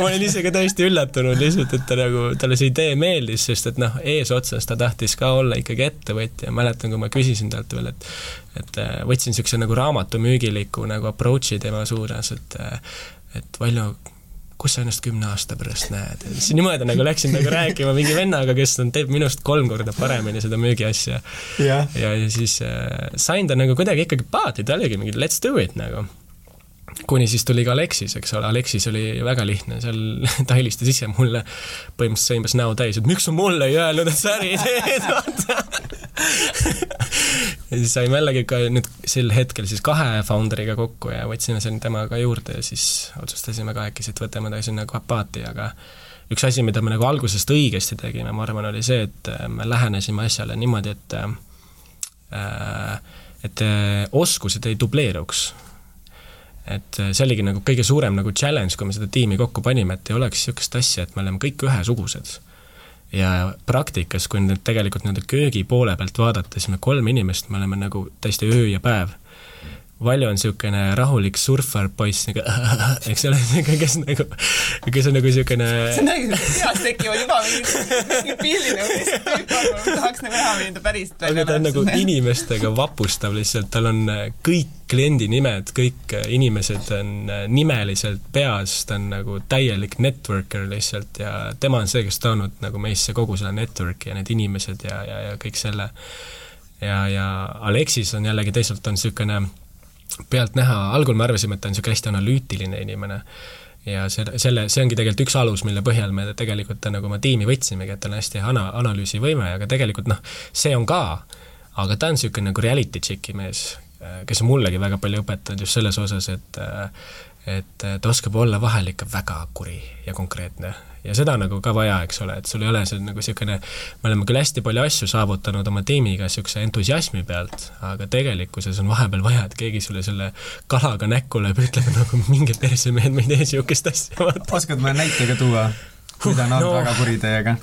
ma olin ise ka täiesti üllatunud lihtsalt, et ta nagu, talle see idee meeldis, sest et noh, eesotsas ta tahtis ka olla ikkagi ettevõtja, mäletan, kui ma küsisin talt veel, et et äh, võtsin niisuguse nagu raamatumüügiliku nagu approach'i tema suunas, et et Valjo, kus sa ennast kümne aasta pärast näed, siis niimoodi nagu läksin nagu rääkima mingi vennaga, kes on, teeb minust kolm korda paremini seda müügiasja. ja, ja siis äh, sain ta nagu kuidagi ikkagi paati, ta oligi mingi let's do it nagu kuni siis tuli ka Aleksis, eks ole, Aleksis oli väga lihtne, seal ta helistas ise mulle, põhimõtteliselt sõimas näo täis, et miks sa mulle ei öelnud, et sa äri teed, vaata. ja siis saime jällegi ka nüüd sel hetkel siis kahe founder'iga kokku ja võtsime selle temaga juurde ja siis otsustasime kahekesi, et võtame ta sinna paati, aga üks asi, mida me nagu algusest õigesti tegime, ma arvan, oli see, et me lähenesime asjale niimoodi, et äh, et oskused ei dubleeruks et äh, see oligi nagu kõige suurem nagu challenge, kui me seda tiimi kokku panime, et ei oleks niisugust asja, et me oleme kõik ühesugused. Ja praktikas, kui nüüd tegelikult nii-öelda köögi poole pealt vaadata, siis me kolm inimest, me oleme nagu täiesti öö ja päev Valjo on niisugune rahulik surfarpoiss nagu eks ole, kes nagu, kes on nagu niisugune see on nagu, peas tekivad juba mingid, pildid nagu, ma tahaks nagu näha, ta päriselt välja näeb. ta on nagu inimestega vapustav lihtsalt, tal on äh, kõik kliendi nimed, kõik äh, inimesed on äh, nimeliselt peas, ta on nagu täielik networker lihtsalt ja tema on see, kes toonud nagu meisse kogu selle network'i ja need inimesed ja, ja, ja kõik selle. ja, ja Aleksis on jällegi teisalt on niisugune pealtnäha, algul me arvasime, et ta on niisugune hästi analüütiline inimene. ja selle, selle, see ongi tegelikult üks alus, mille põhjal me tegelikult nagu oma tiimi võtsimegi, et tal on hästi ana-, analüüsivõime, aga tegelikult noh, see on ka, aga ta on niisugune nagu reality check'i mees, kes on mullegi väga palju õpetanud just selles osas, et et ta oskab olla vahel ikka väga kuri ja konkreetne ja seda nagu ka vaja, eks ole, et sul ei ole see nagu niisugune, me oleme küll hästi palju asju saavutanud oma tiimiga niisuguse entusiasmi pealt, aga tegelikkuses on vahepeal vaja, et keegi sulle selle kalaga näkku lööb, ütleb nagu minge perse mehed, me ei tee niisugust asja. oskad mõne näite ka tuua, mida olnud no, väga kuri teiega?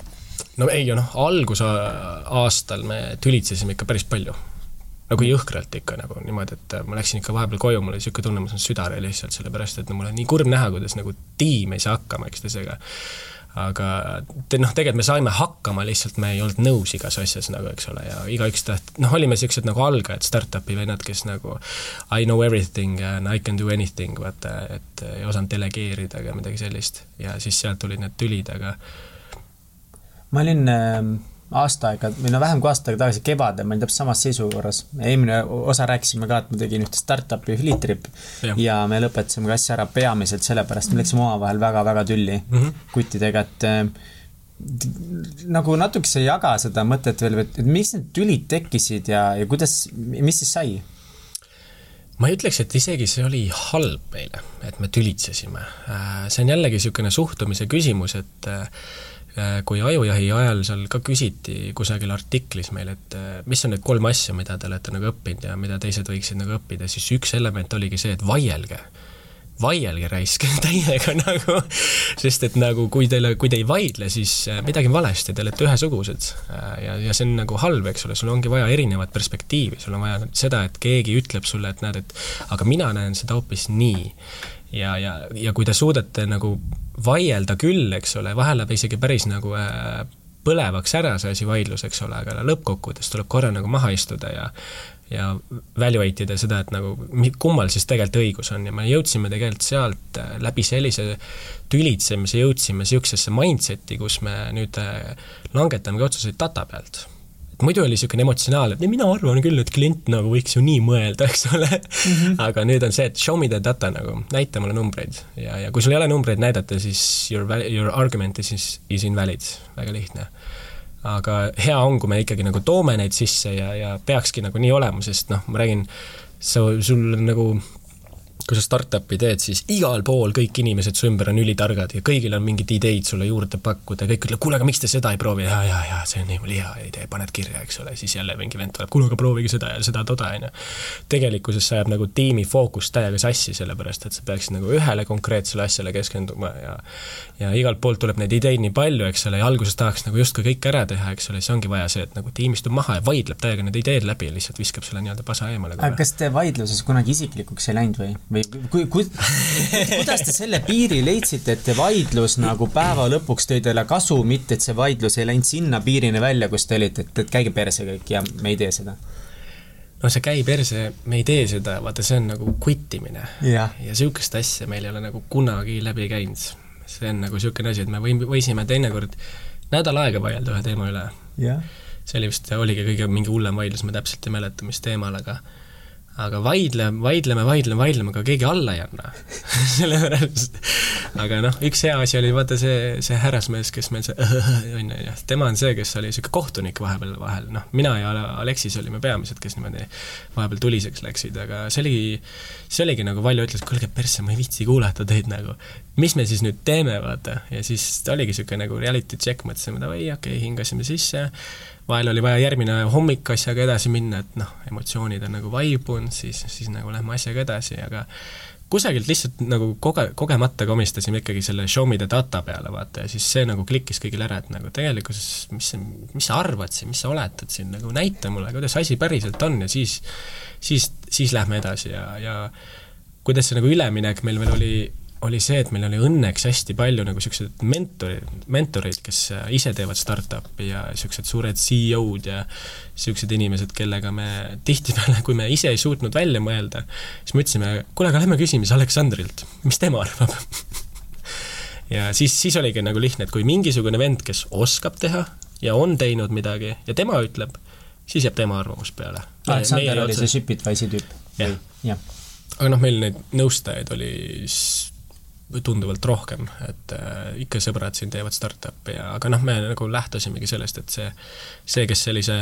no ei, noh, algusaastal me tülitsesime ikka päris palju nagu jõhkralt ikka nagu niimoodi, et ma läksin ikka vahepeal koju, mul oli niisugune tunne, ma saan südare lihtsalt, sellepärast et no mul on nii kurb näha, kuidas nagu tiim ei saa hakkama üksteisega aga te noh, tegelikult me saime hakkama, lihtsalt me ei olnud nõus igas asjas nagu, eks ole, ja igaüks taht-, noh, olime niisugused nagu algajad, startup'i vennad, kes nagu I know everything and I can do anything, vaata, et ei osanud delegeerida ega midagi sellist. ja siis sealt tulid need tülid, aga ma olin äh aasta aega, või no vähem kui aasta aega tagasi kevadel, ma olin täpselt samas seisukorras. eelmine osa rääkisime ka, et ma tegin ühte startup'i Flitrip ja. ja me lõpetasime ka asja ära peamiselt sellepärast, me läksime omavahel väga-väga tülli mm -hmm. kuttidega, et äh, nagu natukese jaga seda mõtet veel, et miks need tülid tekkisid ja, ja kuidas, mis siis sai? ma ei ütleks, et isegi see oli halb meile, et me tülitsesime. Äh, see on jällegi niisugune suhtumise küsimus, et Äh, kui ajujahi ajal seal ka küsiti kusagil artiklis meil, et äh, mis on need kolm asja, mida te olete nagu õppinud ja mida teised võiksid nagu õppida, siis üks element oligi see, et vaielge. vaielge raisk täiega nagu, sest et nagu kui teile, kui te ei vaidle, siis äh, midagi on valesti, te olete ühesugused. ja, ja see on nagu halb, eks ole, sul ongi vaja erinevat perspektiivi, sul on vaja seda, et keegi ütleb sulle, et näed, et aga mina näen seda hoopis nii ja, ja, ja kui te suudate nagu vaielda küll, eks ole, vahel läheb isegi päris nagu äh, põlevaks ära see asi, vaidlus, eks ole, aga lõppkokkuvõttes tuleb korra nagu maha istuda ja ja evaluate ida seda, et nagu kummal siis tegelikult õigus on. Ja me jõudsime tegelikult sealt äh, läbi sellise tülitsemise jõudsime niisugusesse mindset'i, kus me nüüd äh, langetamegi otsuseid data pealt muidu oli niisugune emotsionaalne, et mina arvan küll, et klient nagu võiks ju nii mõelda, eks ole mm. -hmm. aga nüüd on see, et show me the data nagu, näita mulle numbreid ja, ja kui sul ei ole numbreid näidata, siis your, your argument is, is invalid, väga lihtne. aga hea on, kui me ikkagi nagu toome neid sisse ja, ja peakski nagu nii olema, sest noh, ma räägin, sa, sul on nagu kui sa startup'i teed, siis igal pool kõik inimesed su ümber on ülitargad ja kõigil on mingid ideid sulle juurde pakkuda kõik ütlevad, kuule, aga miks te seda ei proovi, ja, ja, ja see on nii hea idee, paned kirja, eks ole, siis jälle mingi vend tuleb, kuule, aga proovige seda ja seda, toda, on ju. tegelikkuses see ajab nagu tiimi fookust täiega sassi, sellepärast et sa peaksid nagu ühele konkreetsele asjale keskenduma ja ja igalt poolt tuleb neid ideid nii palju, eks ole, ja alguses tahaks nagu justkui kõik ära teha, eks ole, siis ongi vaja see, et nagu tiim istub maha ja vaidleb täiega need ideed läbi ja lihtsalt viskab selle nii-öelda pasa eemale. aga kas te vaidluses kunagi isiklikuks ei läinud või, või kui, kui, kuidas te selle piiri leidsite, et vaidlus nagu päeva lõpuks tõi teile kasu, mitte et see vaidlus ei läinud sinna piirini välja, kus te olite, et, et käige perse kõik ja me ei tee seda? no see käi perse, me ei tee seda, vaata, see on nagu quittimine. ja niisugust asja meil ei ole nagu kunagi läbi käinud. see on nagu niisugune asi, et me võim-, võisime teinekord nädal aega vaielda ühe teema üle. see oli vist, oligi kõige mingi hullem vaidlus, ma täpselt ei mäleta, mis teemal, aga aga vaidleme, vaidleme, vaidleme, vaidleme, aga keegi alla ei anna. Sellepärast, aga noh, üks hea asi oli vaata see, see härrasmees, kes meil see on ju, tema on see, kes oli niisugune kohtunik vahepeal vahel, noh, mina ja Aleksis olime peamised, kes niimoodi vahepeal tuliseks läksid, aga see oligi, see oligi nagu Valjo ütles, kuulge persse, ma ei viitsi kuulata teid nagu. mis me siis nüüd teeme, vaata, ja siis oligi niisugune nagu reality check, mõtlesime, davai, okei okay,, hingasime sisse vahel oli vaja järgmine hommik asjaga edasi minna, et noh, emotsioonid on nagu vaibunud, siis, siis nagu lähme asjaga edasi, aga kusagilt lihtsalt nagu koge-, kogemata komistasime ikkagi selle show me the data peale, vaata, ja siis see nagu klikkis kõigile ära, et nagu tegelikkuses mis mis sa arvad siin, mis sa oletad siin, nagu näita mulle, kuidas asi päriselt on ja siis, siis, siis lähme edasi ja, ja kuidas see nagu üleminek meil veel oli oli see, et meil oli õnneks hästi palju nagu niisuguseid mentorid, mentoreid, kes ise teevad startup'i ja niisugused suured CEO-d ja niisugused inimesed, kellega me tihtipeale, kui me ise ei suutnud välja mõelda, siis me ütlesime, kuule, aga lähme küsime siis Aleksandrilt, mis tema arvab ja siis, siis oligi nagu lihtne, et kui mingisugune vend, kes oskab teha ja on teinud midagi ja tema ütleb, siis jääb tema arvamus peale. Aleksander oli see Shipitwise'i tüüp? jah. aga noh, meil neid nõustajaid oli tunduvalt rohkem, et äh, ikka sõbrad siin teevad startup'i ja aga noh, me nagu lähtusimegi sellest, et see, see, kes sellise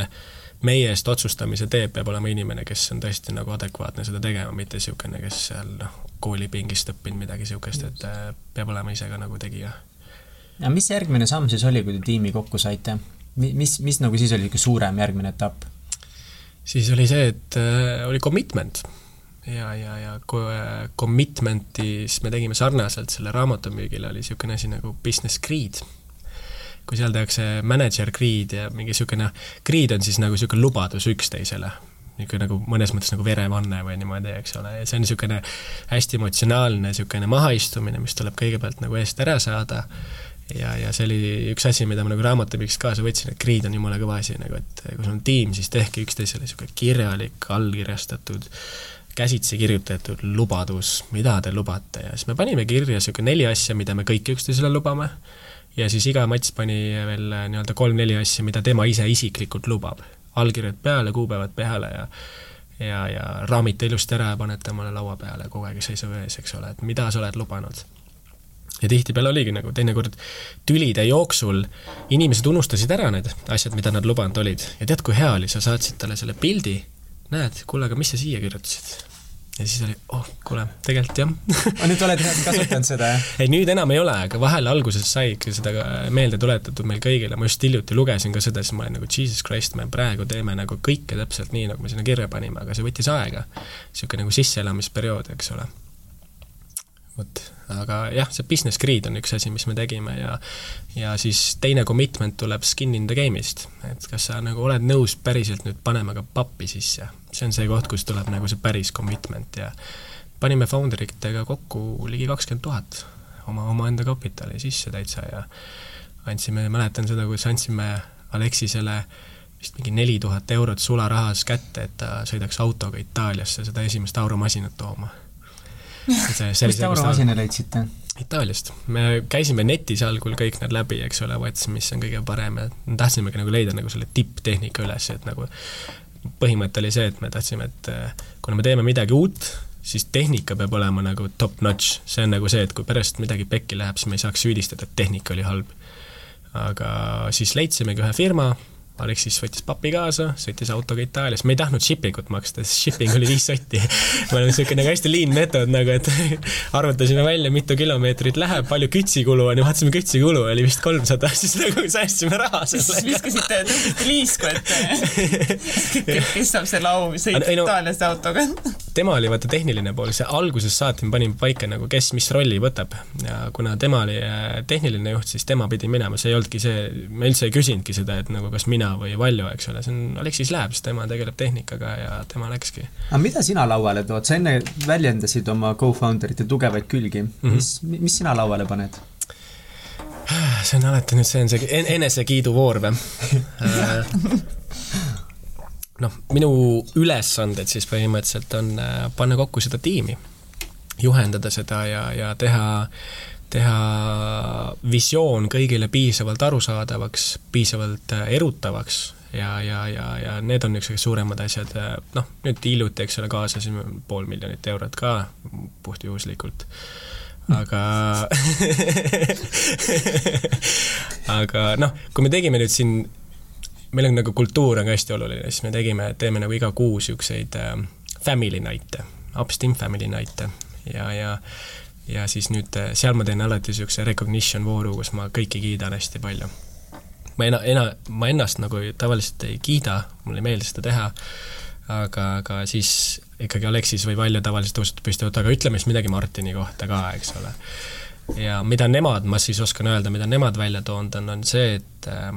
meie eest otsustamise teeb, peab olema inimene, kes on tõesti nagu adekvaatne seda tegema, mitte niisugune, kes seal noh, koolipingist õppinud midagi niisugust, et äh, peab olema ise ka nagu tegija. ja mis järgmine samm siis oli, kui te tiimi kokku saite? mis, mis nagu siis oli niisugune suurem järgmine etapp? siis oli see, et äh, oli commitment ja, ja, ja commitment'is me tegime sarnaselt selle raamatumüügile, oli niisugune asi nagu business greed. kui seal tehakse manager greed ja mingi niisugune, greed on siis nagu niisugune lubadus üksteisele, niisugune nagu mõnes mõttes nagu verevanne või niimoodi, eks ole, ja see on niisugune hästi emotsionaalne niisugune mahaistumine, mis tuleb kõigepealt nagu eest ära saada. Ja, ja see oli üks asi, mida ma nagu raamatupüügist kaasa võtsin, et greed on jumala kõva asi nagu, et kui sul on tiim, siis tehke üksteisele niisugune kirjalik, allkirjastatud käsitsi kirjutatud lubadus, mida te lubate ja siis me panime kirja niisugune neli asja, mida me kõik üksteisele lubame, ja siis iga mats pani veel nii-öelda kolm-neli asja, mida tema ise isiklikult lubab. allkirjad peale, kuupäevad peale ja ja, ja raamite ilusti ära ja panete omale laua peale kogu aeg seisab ees, eks ole, et mida sa oled lubanud. ja tihtipeale oligi nagu teinekord tülide jooksul inimesed unustasid ära need asjad, mida nad lubanud olid ja tead, kui hea oli, sa saatsid talle selle pildi, näed, kuule, aga mis sa siia kirjutasid? Ja siis oli, oh, kuule, tegelikult jah aga nüüd oled kasutanud seda, jah? ei, nüüd enam ei ole, aga vahel alguses sai ikka seda meelde tuletatud meil kõigile, ma just hiljuti lugesin ka seda, siis ma olin nagu jesus christ, me praegu teeme nagu kõike täpselt nii, nagu me sinna kirja panime, aga see võttis aega. niisugune nagu sisseelamisperiood, eks ole. vot, aga jah, see business greed on üks asi, mis me tegime ja ja siis teine commitment tuleb skin in the game'ist, et kas sa nagu oled nõus päriselt nüüd panema ka pappi sisse see on see koht, kus tuleb nagu see päris commitment ja panime founder itega kokku ligi kakskümmend tuhat oma, omaenda kapitali sisse täitsa ja andsime, mäletan seda, kuidas andsime Alexisele vist mingi neli tuhat eurot sularahas kätte, et ta sõidaks autoga Itaaliasse seda esimest auromasinat tooma. Kust te auromasina leidsite? Itaaliast. me käisime netis algul kõik need läbi, eks ole, vaatasime, mis on kõige parem ja tahtsimegi nagu leida nagu selle tipptehnika üles, et nagu põhimõte oli see, et me tahtsime, et kuna me teeme midagi uut, siis tehnika peab olema nagu top notch, see on nagu see, et kui pärast midagi pekki läheb, siis me ei saaks süüdistada, et tehnika oli halb. aga siis leidsimegi ühe firma, Aleksis võttis papi kaasa, sõitis autoga Itaalias, me ei tahtnud shipping ut maksta, sest shipping oli viis sotti. me oleme niisugune nagu hästi lean meetod nagu, et arvutasime välja, mitu kilomeetrit läheb, palju kütsikulu on ja vaatasime, kütsikulu oli vist kolmsada, siis nagu säästsime raha sellega. siis viskasite, liisku, et kes saab selle au? Sõita no, Itaaliast autoga. tema oli vaata tehniline pool, see algusest saati me panime paika nagu kes mis rolli võtab. Ja kuna tema oli äh, tehniline juht, siis tema pidi minema, see ei olnudki see, me üldse ei küsinudki seda, et nagu kas mina või Valjo, eks ole, see on Aleksis Labs, tema tegeleb tehnikaga ja tema läkski. aga mida sina lauale tood, sa enne väljendasid oma co-founder'ite tugevaid külgi mm, -hmm. mis, mis sina lauale paned? see on alati nüüd, see on see enesekiiduvoor või noh, minu ülesanded siis põhimõtteliselt on äh, panna kokku seda tiimi, juhendada seda ja, ja teha, teha visioon kõigile piisavalt arusaadavaks, piisavalt äh, erutavaks ja, ja, ja, ja need on niisugused suuremad asjad, äh, noh, nüüd hiljuti, eks ole, kaasasime pool miljonit eurot ka puhtjuhuslikult. Aga aga noh, kui me tegime nüüd siin meil on nagu kultuur on ka hästi oluline, siis me tegime, teeme nagu iga kuu niisuguseid äh, family night'e, upsteam family night'e. Ja, ja ja siis nüüd äh, seal ma teen alati niisuguse recognition vooru, kus ma kõiki kiidan hästi palju. ma ena-, ena-, ma ennast nagu tavaliselt ei kiida, mulle ei meeldi seda teha, aga, aga siis ikkagi Aleksis või Valjo tavaliselt tõusetub püsti, oota, aga ütleme siis midagi Martini kohta ka, eks ole. ja mida nemad, ma siis oskan öelda, mida nemad välja toonud on, on see, et äh,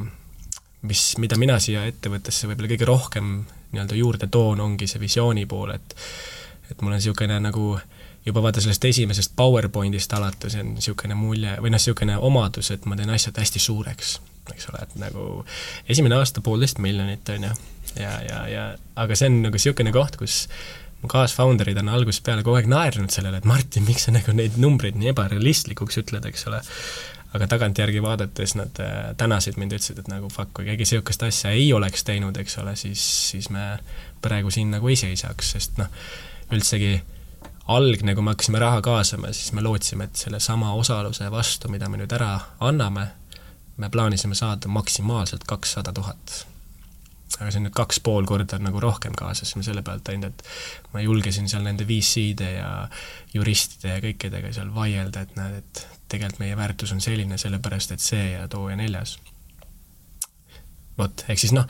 mis, mida mina siia ettevõttesse võib-olla kõige rohkem nii-öelda juurde toon, ongi see visiooni pool, et et mul on niisugune nagu juba vaata sellest esimesest PowerPointist alates on niisugune mulje või noh, niisugune omadus, et ma teen asjad hästi suureks, eks ole, et nagu esimene aasta poolteist miljonit, on ju, ja, ja, ja aga see on nagu niisugune koht, kus mu kaasfounder'id on algusest peale kogu aeg naernud sellele, et Martin, miks sa nagu neid numbreid nii ebarealistlikuks ütled, eks ole. Aga tagantjärgi vaadates nad äh, tänasid mind, ütlesid, et nagu fuck, kui keegi niisugust asja ei oleks teinud, eks ole, siis, siis me praegu siin nagu ei seisaks, sest noh, üldsegi algne, kui me hakkasime raha kaasama, siis me lootsime, et sellesama osaluse vastu, mida me nüüd ära anname, me plaanisime saada maksimaalselt kakssada tuhat. aga see on nüüd kaks pool korda nagu rohkem kaasasime selle pealt ainult, et ma julgesin seal nende VC-de ja juristide ja kõikidega seal vaielda, et näed, et tegelikult meie väärtus on selline, sellepärast et see ja too ja neljas. Vot, ehk siis noh,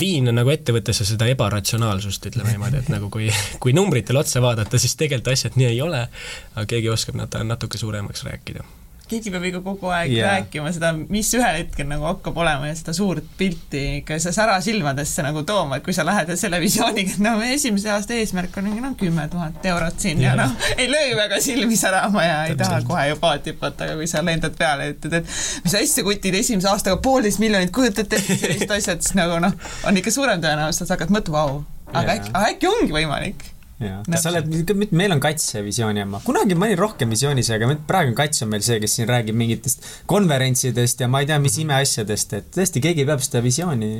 viin on nagu ettevõttesse seda ebaratsionaalsust, ütleme niimoodi, et nagu kui, kui numbritele otsa vaadata, siis tegelikult asjad nii ei ole, aga keegi oskab nat-, natuke suuremaks rääkida keegi peab ikka kogu aeg yeah. rääkima seda, mis ühel hetkel nagu hakkab olema ja seda suurt pilti ikka sa sära silmadesse nagu tooma, et kui sa lähed selle visiooniga, et no meie esimese aasta eesmärk on no kümme tuhat eurot siin yeah. ja noh, ei löö väga silmi särama ja ei taha kohe ju paati hüpata, aga kui sa lendad peale ja ütled, et mis asja kutid esimese aastaga poolteist miljonit, kujutate ette sellised asjad, siis nagu noh, on ikka suurem tõenäosus, et sa hakkad mõtlema, vau, aga yeah. äkki, äkki ongi võimalik jaa, sa oled, meil on Kats visiooni oma, kunagi ma olin rohkem visioonis, aga praegu on Kats on meil see, kes siin räägib mingitest konverentsidest ja ma ei tea, mis imeasjadest, et tõesti, keegi peab seda visiooni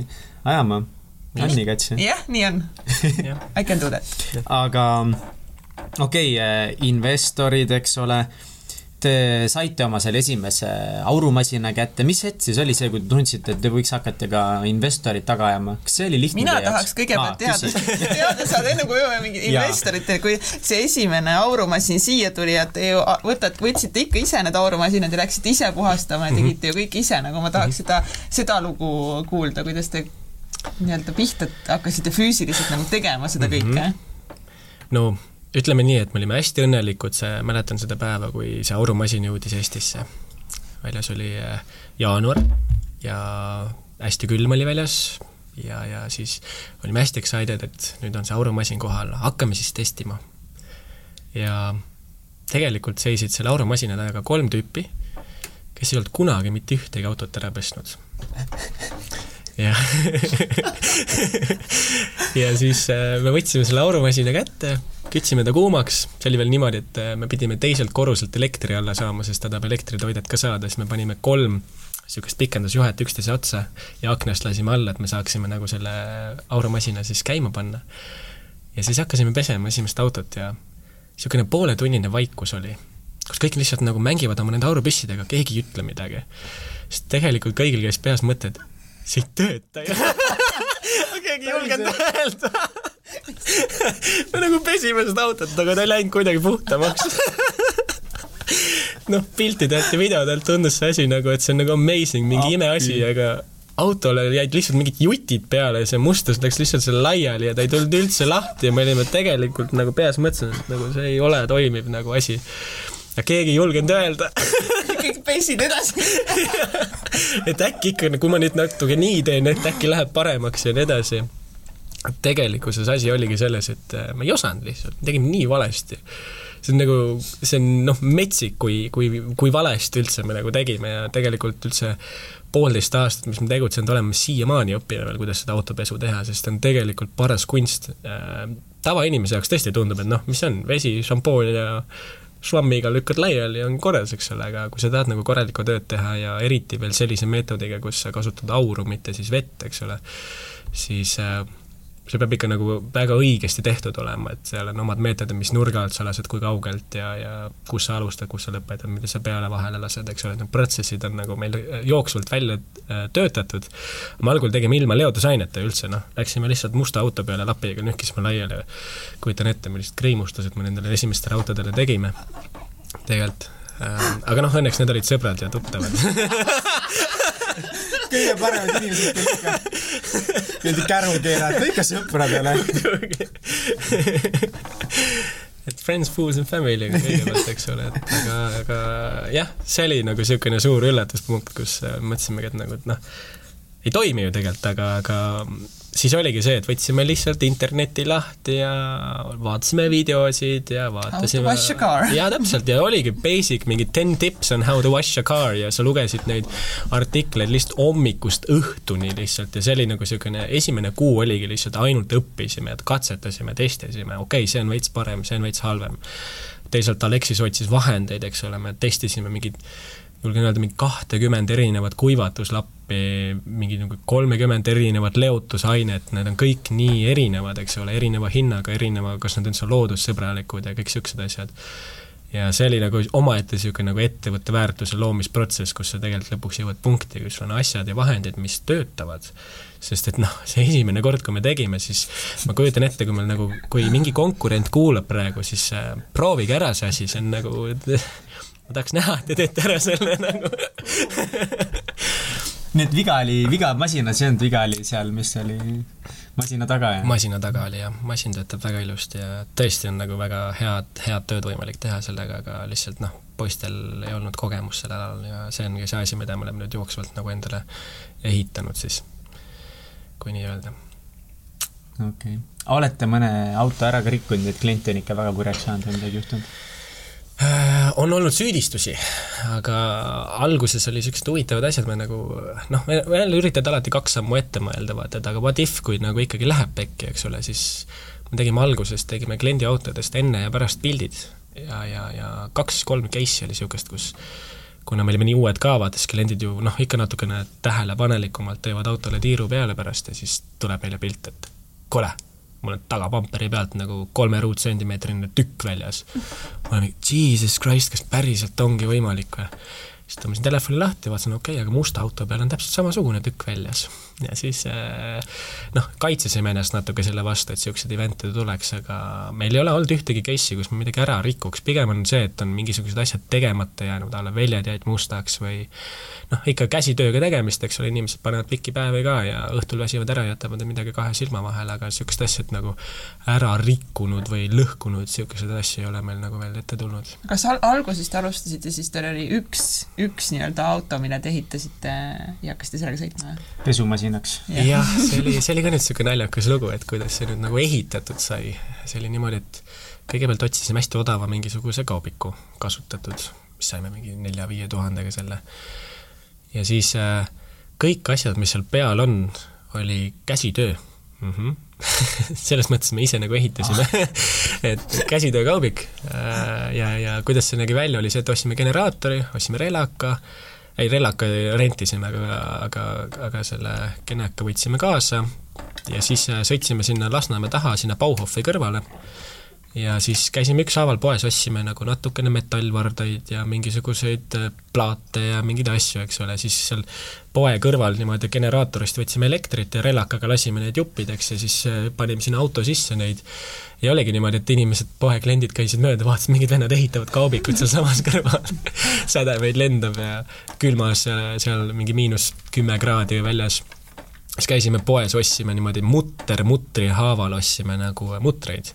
ajama. on nii, Kats? jah, nii on. I can do that. aga okei okay,, investorid, eks ole te saite oma selle esimese aurumasina kätte, mis hetk siis oli see, kui te tundsite, et te võiks hakata ka investorid taga ajama, kas see oli lihtne mina tahaks kõigepealt teada, teada saada, enne kui jõuame mingi investoriteni, kui see esimene aurumasin siia tuli, et te ju võtate, võtsite ikka ise need aurumasinad ja läksite ise puhastama ja tegite ju kõik ise, nagu ma tahaks seda, seda lugu kuulda, kuidas te nii-öelda pihta hakkasite füüsiliselt nagu tegema seda kõike. Mm. -hmm. no ütleme nii, et me olime hästi õnnelikud, see, mäletan seda päeva, kui see aurumasin jõudis Eestisse. väljas oli äh, jaanuar ja hästi külm oli väljas ja, ja siis olime hästi excited, et nüüd on see aurumasin kohal, hakkame siis testima. ja tegelikult seisid selle aurumasina taga kolm tüüpi, kes ei olnud kunagi mitte ühtegi autot ära pesnud. Ja ja siis äh, me võtsime selle aurumasina kätte, kütsime ta kuumaks, see oli veel niimoodi, et äh, me pidime teiselt korruselt elektri alla saama, sest ta tahab elektritoidet ka saada, siis me panime kolm niisugust pikendusjuhet üksteise otsa ja aknast lasime alla, et me saaksime nagu selle aurumasina siis käima panna. ja siis hakkasime pesema esimest autot ja niisugune pooletunnine vaikus oli, kus kõik lihtsalt nagu mängivad oma nende aurupüssidega, keegi ei ütle midagi. sest tegelikult kõigil käis peas mõte, et see ei tööta ju keegi ei julgenud öelda me nagu pesime seda autot, aga ta ei läinud kuidagi puhtamaks noh, piltidelt ja videodelt tundus see asi nagu, et see on nagu amazing, mingi imeasi, aga autole jäid lihtsalt mingid jutid peale ja see mustus läks lihtsalt seal laiali ja ta ei tulnud üldse lahti ja me olime tegelikult nagu peas mõtlesime, et nagu see ei ole toimiv nagu asi. Ja keegi ei julgenud öelda kõik pessid edasi et äkki ikka, kui ma nüüd natuke nii teen, et äkki läheb paremaks ja nii edasi. tegelikkuses asi oligi selles, et äh, ma ei osanud lihtsalt, tegin nii valesti see on nagu, see on noh, metsik, kui, kui, kui valesti üldse me nagu tegime ja tegelikult üldse poolteist aastat, mis me tegutsenud oleme, siiamaani õpime veel, kuidas seda autopesu teha, sest see on tegelikult paras kunst. Äh, tavainimese jaoks tõesti tundub, et noh, mis see on, vesi, šampoon ja švammiga lükkad laiali on korras, eks ole, aga kui sa tahad nagu korralikku tööd teha ja eriti veel sellise meetodiga, kus sa kasutad auru, mitte siis vett, eks ole, siis äh, see peab ikka nagu väga õigesti tehtud olema, et seal on omad meetodid, mis nurga alt sa lased, kui kaugelt ja, ja kus sa alustad, kus sa lõpetad, mida sa peale vahele lased, eks ole, need protsessid on nagu meil jooksvalt välja äh, töötatud. me algul tegime ilma leotusaineta üldse, noh, läksime lihtsalt musta auto peale lapiga, nühkisime laiali kujutan ette, millised kriimustused me nendele esimestele autodele tegime tegelikult äh,. aga noh, õnneks need olid sõbrad ja tuttavad kõige paremad inimesed, kes ikka niimoodi käru keerata, ikka sõpradele. et friends, fools and family'ga kõigepealt, eks ole, et aga, aga jah, see oli nagu niisugune suur üllatuspunkt, kus mõtlesimegi, et nagu, et noh, ei toimi ju tegelikult, aga, aga siis oligi see, et võtsime lihtsalt interneti lahti ja vaatasime videosid ja vaatasime. ja täpselt ja oligi basic mingi ten tips on how to wash a car ja sa lugesid neid artikleid lihtsalt hommikust õhtuni lihtsalt ja see oli nagu niisugune esimene kuu oligi lihtsalt ainult õppisime ja katsetasime, testisime, okei okay,, see on veits parem, see on veits halvem. teisalt Aleksis otsis vahendeid, eks ole, me testisime mingeid julgen öelda, mingi kahtekümmend erinevat kuivatuslappi, mingi nagu kolmekümmend erinevat leotusainet, need on kõik nii erinevad, eks ole, erineva hinnaga, erineva, kas nad üldse on loodussõbralikud ja kõik niisugused asjad. ja see oli nagu omaette niisugune nagu ettevõtte väärtuse loomisprotsess, kus sa tegelikult lõpuks jõuad punkti, kus on asjad ja vahendid, mis töötavad. sest et noh, see esimene kord, kui me tegime, siis ma kujutan ette, kui meil nagu, kui mingi konkurent kuulab praegu, siis äh, proovige ära see asi, see on nagu ma tahaks näha, et te teete ära selle nagu nii et viga oli, viga masinas ei olnud, viga oli seal, mis oli masina taga, jah? masina taga oli jah, masin töötab väga ilusti ja tõesti on nagu väga head, head tööd võimalik teha sellega, aga lihtsalt noh, poistel ei olnud kogemust sellel alal ja see ongi see asi, mida me oleme nüüd jooksvalt nagu endale ehitanud siis, kui nii öelda. okei okay., olete mõne auto ära ka rikkunud, et klient on ikka väga kurjaks saanud või midagi juhtunud? Äh, on olnud süüdistusi, aga alguses oli niisugused huvitavad asjad, me nagu noh, jälle üritad alati kaks sammu ette mõelda, vaata, et aga what if, kui nagu ikkagi läheb pekki, eks ole, siis me tegime alguses, tegime kliendi autodest enne ja pärast pildid ja, ja, ja kaks-kolm case'i oli niisugust, kus kuna me olime nii uued ka, vaata siis kliendid ju noh, ikka natukene tähelepanelikumalt teevad autole tiiru peale pärast ja siis tuleb meile pilt, et kuule mul on tagapamperi pealt nagu kolme ruutsentimeetrine tükk väljas. ma olen jesus christ, kas päriselt ongi võimalik või? siis tõmbasin telefoni lahti, vaatasin, okei okay,, aga musta auto peal on täpselt samasugune tükk väljas. Ja siis eh, noh, kaitsesime ennast natuke selle vastu, et niisuguseid event'e tuleks, aga meil ei ole olnud ühtegi case'i, kus me midagi ära rikuks, pigem on see, et on mingisugused asjad tegemata jäänud, a la väljad jäid mustaks või noh, ikka käsitööga tegemist, eks ole, inimesed panevad pikki päevi ka ja õhtul väsivad ära, jätavad midagi kahe silma vahele, aga niisugust asja, et nagu ära rikkunud või lõhkunud, niisuguseid asju ei ole meil nagu veel ette tulnud. kas al alguses te alustasite, siis teil oli üks üks nii-öelda auto, mille te ehitasite ja hakkasite sellega sõitma? Pesumasinaks. jah, see oli, see oli ka nüüd niisugune naljakas lugu, et kuidas see nüüd nagu ehitatud sai. see oli niimoodi, et kõigepealt otsisime hästi odava mingisuguse kaubiku kasutatud, mis saime mingi nelja-viie tuhandega selle. ja siis äh, kõik asjad, mis seal peal on, oli käsitöö mm. -hmm. selles mõttes me ise nagu ehitasime et käsitöökaubik äh, ja, ja kuidas see nägi välja, oli see, et ostsime generaatori, ostsime relaka, ei, relaka rentisime, aga, aga, aga selle geneka võtsime kaasa. Ja siis äh, sõitsime sinna Lasnamäe taha, sinna Bauhofi kõrvale ja siis käisime ükshaaval poes, ostsime nagu natukene metallvardaid ja mingisuguseid äh, plaate ja mingeid asju, eks ole, siis seal poe kõrval niimoodi generaatorist võtsime elektrit ja relakaga lasime neid juppideks ja siis äh, panime sinna auto sisse neid. ja oligi niimoodi, et inimesed, poe kliendid käisid mööda, vaatasid, mingid vennad ehitavad kaubikuid sealsamas kõrval. Sädemeid lendab ja külmas seal, mingi miinus kümme kraadi väljas. Siis käisime poes, ostsime niimoodi mutter mutri haaval, ostsime nagu mutreid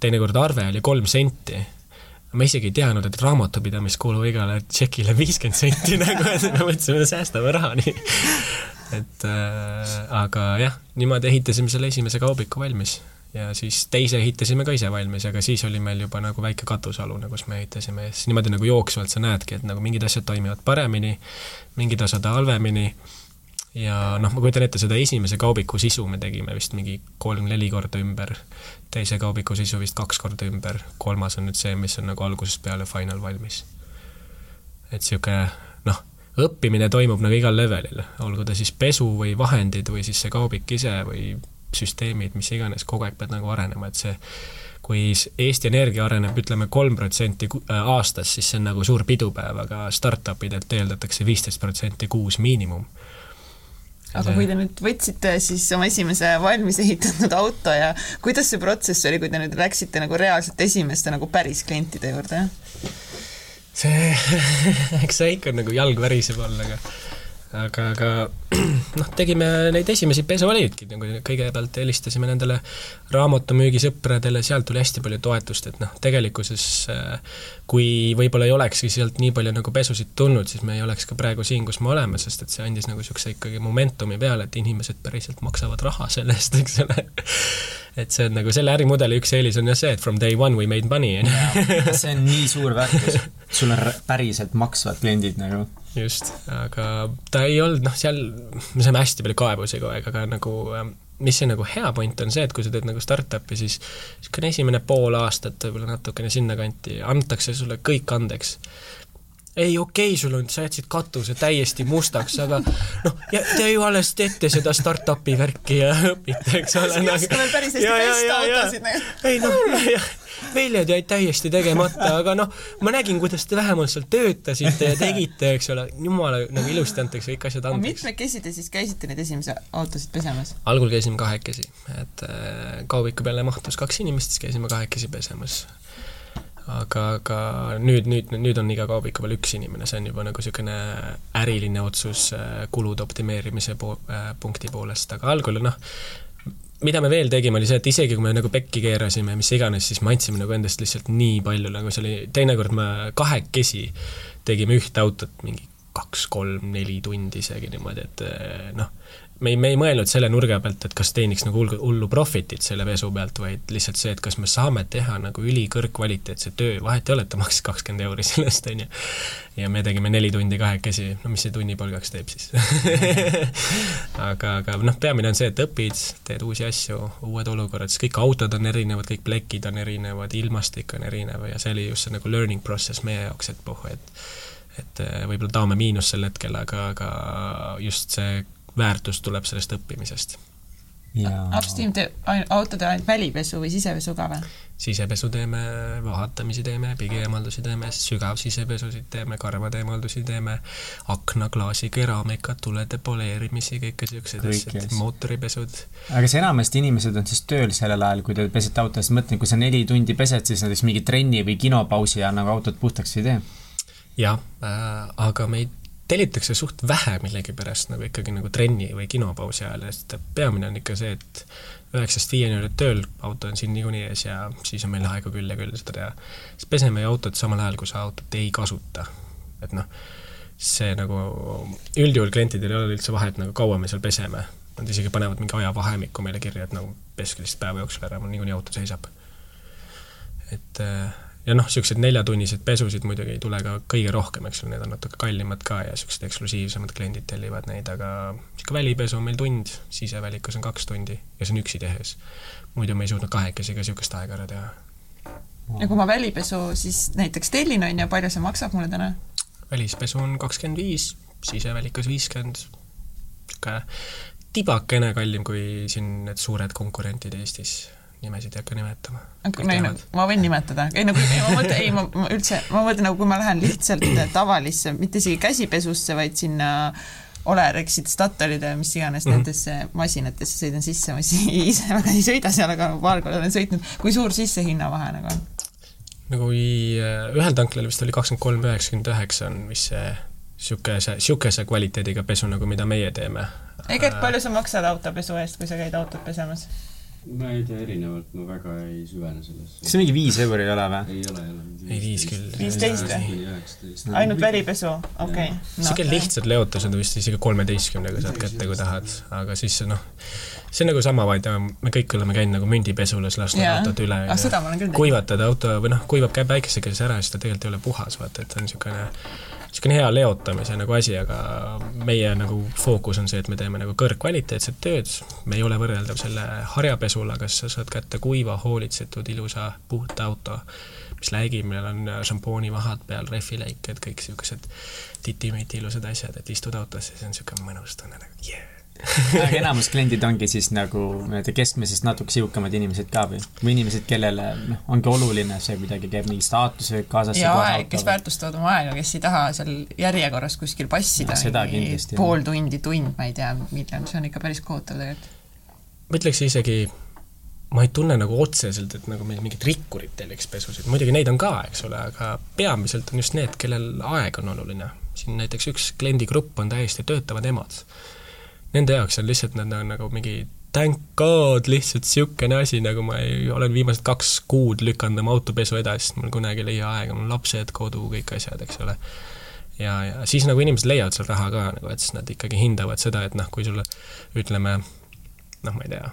teinekord arve oli kolm senti. ma isegi ei teadnud, et raamatupidamiskulu igale tšekile viiskümmend senti nagu, et me mõtlesime, säästame raha nii. et äh, aga jah, niimoodi ehitasime selle esimese kaubiku valmis ja siis teise ehitasime ka ise valmis, aga siis oli meil juba nagu väike katusealune, kus me ehitasime ja siis niimoodi nagu jooksvalt sa näedki, et nagu mingid asjad toimivad paremini, mingid asjad halvemini ja noh, ma kujutan ette, seda esimese kaubiku sisu me tegime vist mingi kolm-neli korda ümber, teise kaubiku sisu vist kaks korda ümber, kolmas on nüüd see, mis on nagu algusest peale final valmis. et niisugune noh, õppimine toimub nagu igal levelil, olgu ta siis pesu või vahendid või siis see kaubik ise või süsteemid, mis iganes, kogu aeg pead nagu arenema, et see kui Eesti Energia areneb, ütleme, kolm protsenti äh, aastas, siis see on nagu suur pidupäev, aga startup idelt eeldatakse viisteist protsenti kuus miinimum aga kui te nüüd võtsite siis oma esimese valmis ehitatud auto ja kuidas see protsess oli, kui te nüüd läksite nagu reaalselt esimeste nagu päris klientide juurde? see, eks see ikka nagu jalg väriseb all, aga aga, aga noh, tegime neid esimesi pesuvalikuid, nagu kõigepealt helistasime nendele raamatumüügisõpradele, sealt tuli hästi palju toetust, et noh, tegelikkuses äh, kui võib-olla ei olekski sealt nii palju nagu pesusid tulnud, siis me ei oleks ka praegu siin, kus me oleme, sest et see andis nagu niisuguse ikkagi momentumi peale, et inimesed päriselt maksavad raha selle eest, eks ole. Et see on nagu selle ärimudeli üks eelis on jah see, et from day one we made money, on ju. see on nii suur väärtus, sul on päriselt maksvad kliendid nagu. Just, aga ta ei olnud, noh, seal me saime hästi palju kaebusi kogu aeg, aga nagu ähm, mis see nagu hea point on see, et kui sa teed nagu startup'i, siis niisugune esimene pool aastat, võib-olla natukene sinnakanti, antakse sulle kõik andeks ei okei okay,, sul on, sa jätsid katuse täiesti mustaks, aga noh, te ju alles teete seda startup'i värki ja õpite, eks ole. sa ei oska veel päris hästi pesta autosid nagu. ei noh, väljad jäid täiesti tegemata, aga noh, ma nägin, kuidas te vähemalt seal töötasite ja tegite, eks ole, jumala nagu ilusti antakse kõik asjad andeks. mitmekesi te siis käisite neid esimesi autosid pesemas? algul käisime kahekesi, et äh, kaubiku peale mahtus kaks inimest, siis käisime kahekesi pesemas. Aga, aga nüüd, nüüd, nüüd on iga kaubiku peal üks inimene, see on juba nagu niisugune äriline otsus äh, kulude optimeerimise po-, äh, punkti poolest, aga algul noh, mida me veel tegime, oli see, et isegi kui me nagu pekki keerasime, mis iganes, siis me andsime nagu endast lihtsalt nii palju, nagu see oli, teinekord me kahekesi tegime ühte autot mingi kaks-kolm-neli tundi isegi niimoodi, et eh, noh, me ei, me ei mõelnud selle nurga pealt, et kas teeniks nagu hullu, hullu profitit selle vesu pealt, vaid lihtsalt see, et kas me saame teha nagu ülikõrgkvaliteetse töö, vahet ei ole, et ta maksis kakskümmend euri sellest, on ju. ja me tegime neli tundi kahekesi, no mis see tunnipalgaks teeb siis? Aga, aga noh, peamine on see, et õpid, teed uusi asju, uued olukorrad, sest kõik autod on erinevad, kõik plekid on erinevad, ilmastik on erinev ja see oli just see nagu learning process meie jaoks, et puh, et et eh, võib-olla Taome miinus sel hetkel, aga, aga just see väärtus tuleb sellest õppimisest. Upstream teeb autode ainult välipesu või sisepesu ka või? sisepesu teeme, vahatamisi teeme, pigieemaldusi teeme, sügavsisepesusid teeme, karvadeemaldusi teeme, aknaklaasi keraamikat, tulede poleerimisi, kõike siuksed asjad, mootoripesud. aga kas enamasti inimesed on siis tööl sellel ajal, kui te pesete autot, siis mõtlen, kui sa neli tundi pesed, siis näiteks mingi trenni või kinopausi ajal nagu autot puhtaks ei tee? jah äh,, aga meid tellitakse suht vähe millegipärast nagu ikkagi nagu trenni või kinopausi ajal, sest peamine on ikka see, et üheksast viieni oled tööl, auto on siin niikuinii ees ja siis on meil aega küll ja küll seda teha. siis peseme ju autot samal ajal, kui sa autot ei kasuta. et noh, see nagu, üldjuhul klientidel ei ole üldse vahet, nagu kaua me seal peseme. Nad isegi panevad mingi ajavahemikku meile kirja, et nagu peske lihtsalt päeva jooksul ära, mul niikuinii auto seisab. et äh, ja noh, niisuguseid neljatunniseid pesusid muidugi ei tule ka kõige rohkem, eks ole, need on natuke kallimad ka ja niisugused eksklusiivsemad kliendid tellivad neid, aga niisugune välipesu on meil tund, sisevälikas on kaks tundi ja see on üksi tehes. muidu me ei suutnud kahekesi ka niisugust aega ära teha. ja kui ma välipesu siis näiteks tellin, on ju, palju see maksab mulle täna? välispesu on kakskümmend viis, sisevälikas viiskümmend, niisugune tibakene kallim kui siin need suured konkurentid Eestis nimesid ei hakka nimetama. ma võin nimetada, ei kui, ei ma mõtlen, ei ma, ma üldse, ma mõtlen nagu kui ma lähen lihtsalt tavalisse, mitte isegi käsipesusse, vaid sinna Olerexid, Statoilide, mis iganes mm -hmm. nendesse masinatesse sõidan sisse, ma ise väga ei sõida seal, aga paar korda olen sõitnud. kui suur sissehinnavahe nagu on? no kui äh, ühel tanklal vist oli kakskümmend kolm, üheksakümmend üheksa on vist see niisuguse, niisuguse kvaliteediga pesu, nagu mida meie teeme. Egert, palju sa maksad autopesu eest, kui sa käid autot pesemas? Ma ei tea, erinevalt, ma väga ei süvene sellesse. kas see mingi viis euri ei ole või? ei ole, ei ole. ei, viis küll. viisteist või? ainult välipesu, okei sihuke lihtsad leotused vist isegi kolmeteistkümnega saad kätte, kui tahad, aga siis noh, see on nagu sama, vaid me kõik oleme käinud nagu mündipesulas, lasknud autot üle ah,. kuivatada auto või noh, kuivab käib päikese käes ära, siis ta tegelikult ei ole puhas, vaata, et ta on niisugune niisugune hea leotamise nagu asi, aga meie nagu fookus on see, et me teeme nagu kõrgkvaliteetset tööd, me ei ole võrreldav selle harjapesula, kas sa saad kätte kuiva, hoolitsetud, ilusa, puhta auto, mis läigib, millel on šampoonivahad peal, rehviläiked, kõik niisugused titi-miti ilusad asjad, et istud autosse, see on niisugune mõnus tunne nagu yeah aga enamus kliendid ongi siis nagu nii-öelda keskmisest natuke sihukamad inimesed ka või? või inimesed, kellele noh, ongi oluline see kuidagi käib mingi staatusega kaasas. ja aeg, kes väärtustavad oma aega, kes ei taha seal järjekorras kuskil passida no,. pool tundi, tund, ma ei tea, millal, see on ikka päris kohutav tegelikult. ma ütleks isegi, ma ei tunne nagu otseselt, et nagu meil mingid rikkurid telliks pesusid, muidugi neid on ka, eks ole, aga peamiselt on just need, kellel aeg on oluline. siin näiteks üks kliendigrupp on täiesti töötavad emad nende jaoks on lihtsalt nad on nagu mingi thank god, lihtsalt niisugune asi, nagu ma ei, olen viimased kaks kuud lükanud oma autopesu edasi, sest mul kunagi ei leia aega, mul lapsed, kodu, kõik asjad, eks ole. ja, ja siis nagu inimesed leiavad seal raha ka nagu, et siis nad ikkagi hindavad seda, et noh, kui sulle ütleme noh, ma ei tea,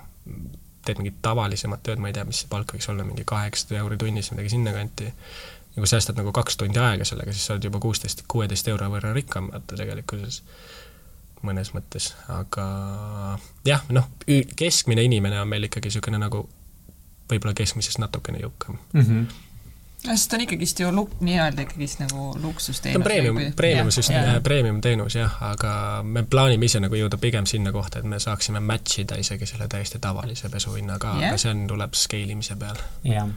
teed mingit tavalisemat tööd, ma ei tea, mis see palk võiks olla, mingi kaheksasada euri tunnis, midagi sinnakanti, nagu säästad nagu kaks tundi aega sellega, siis sa oled juba kuusteist, kuueteist euro võrra rikkam, vaata tegelikkuses mõnes mõttes, aga jah, noh, keskmine inimene on meil ikkagi niisugune nagu võib-olla keskmisest natukene jõukam mm. -hmm sest ta on ikkagist ju luk-, nii-öelda ikkagist nagu luksusteenus. ta on premium, premium just, premium teenus jah, aga me plaanime ise nagu jõuda pigem sinna kohta, et me saaksime match ida isegi selle täiesti tavalise pesuhinna ka yeah., aga see on, tuleb scale imise peal. jah,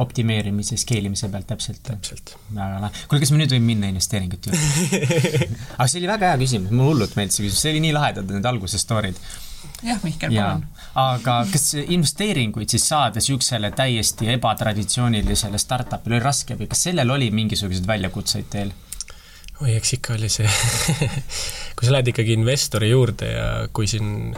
optimeerimise, scale imise pealt täpselt. täpselt. väga lahe. kuule, kas me nüüd võime minna investeeringute juurde aga see oli väga hea küsimus, mulle hullult meeldis see küsimus, see oli nii lahedad need alguse story'd jah, Mihkel, palun. Aga kas investeeringuid siis saada niisugusele täiesti ebatraditsioonilisele startup'ile oli raske või kas sellel oli mingisuguseid väljakutseid teil? oi, eks ikka oli see kui sa lähed ikkagi investori juurde ja kui siin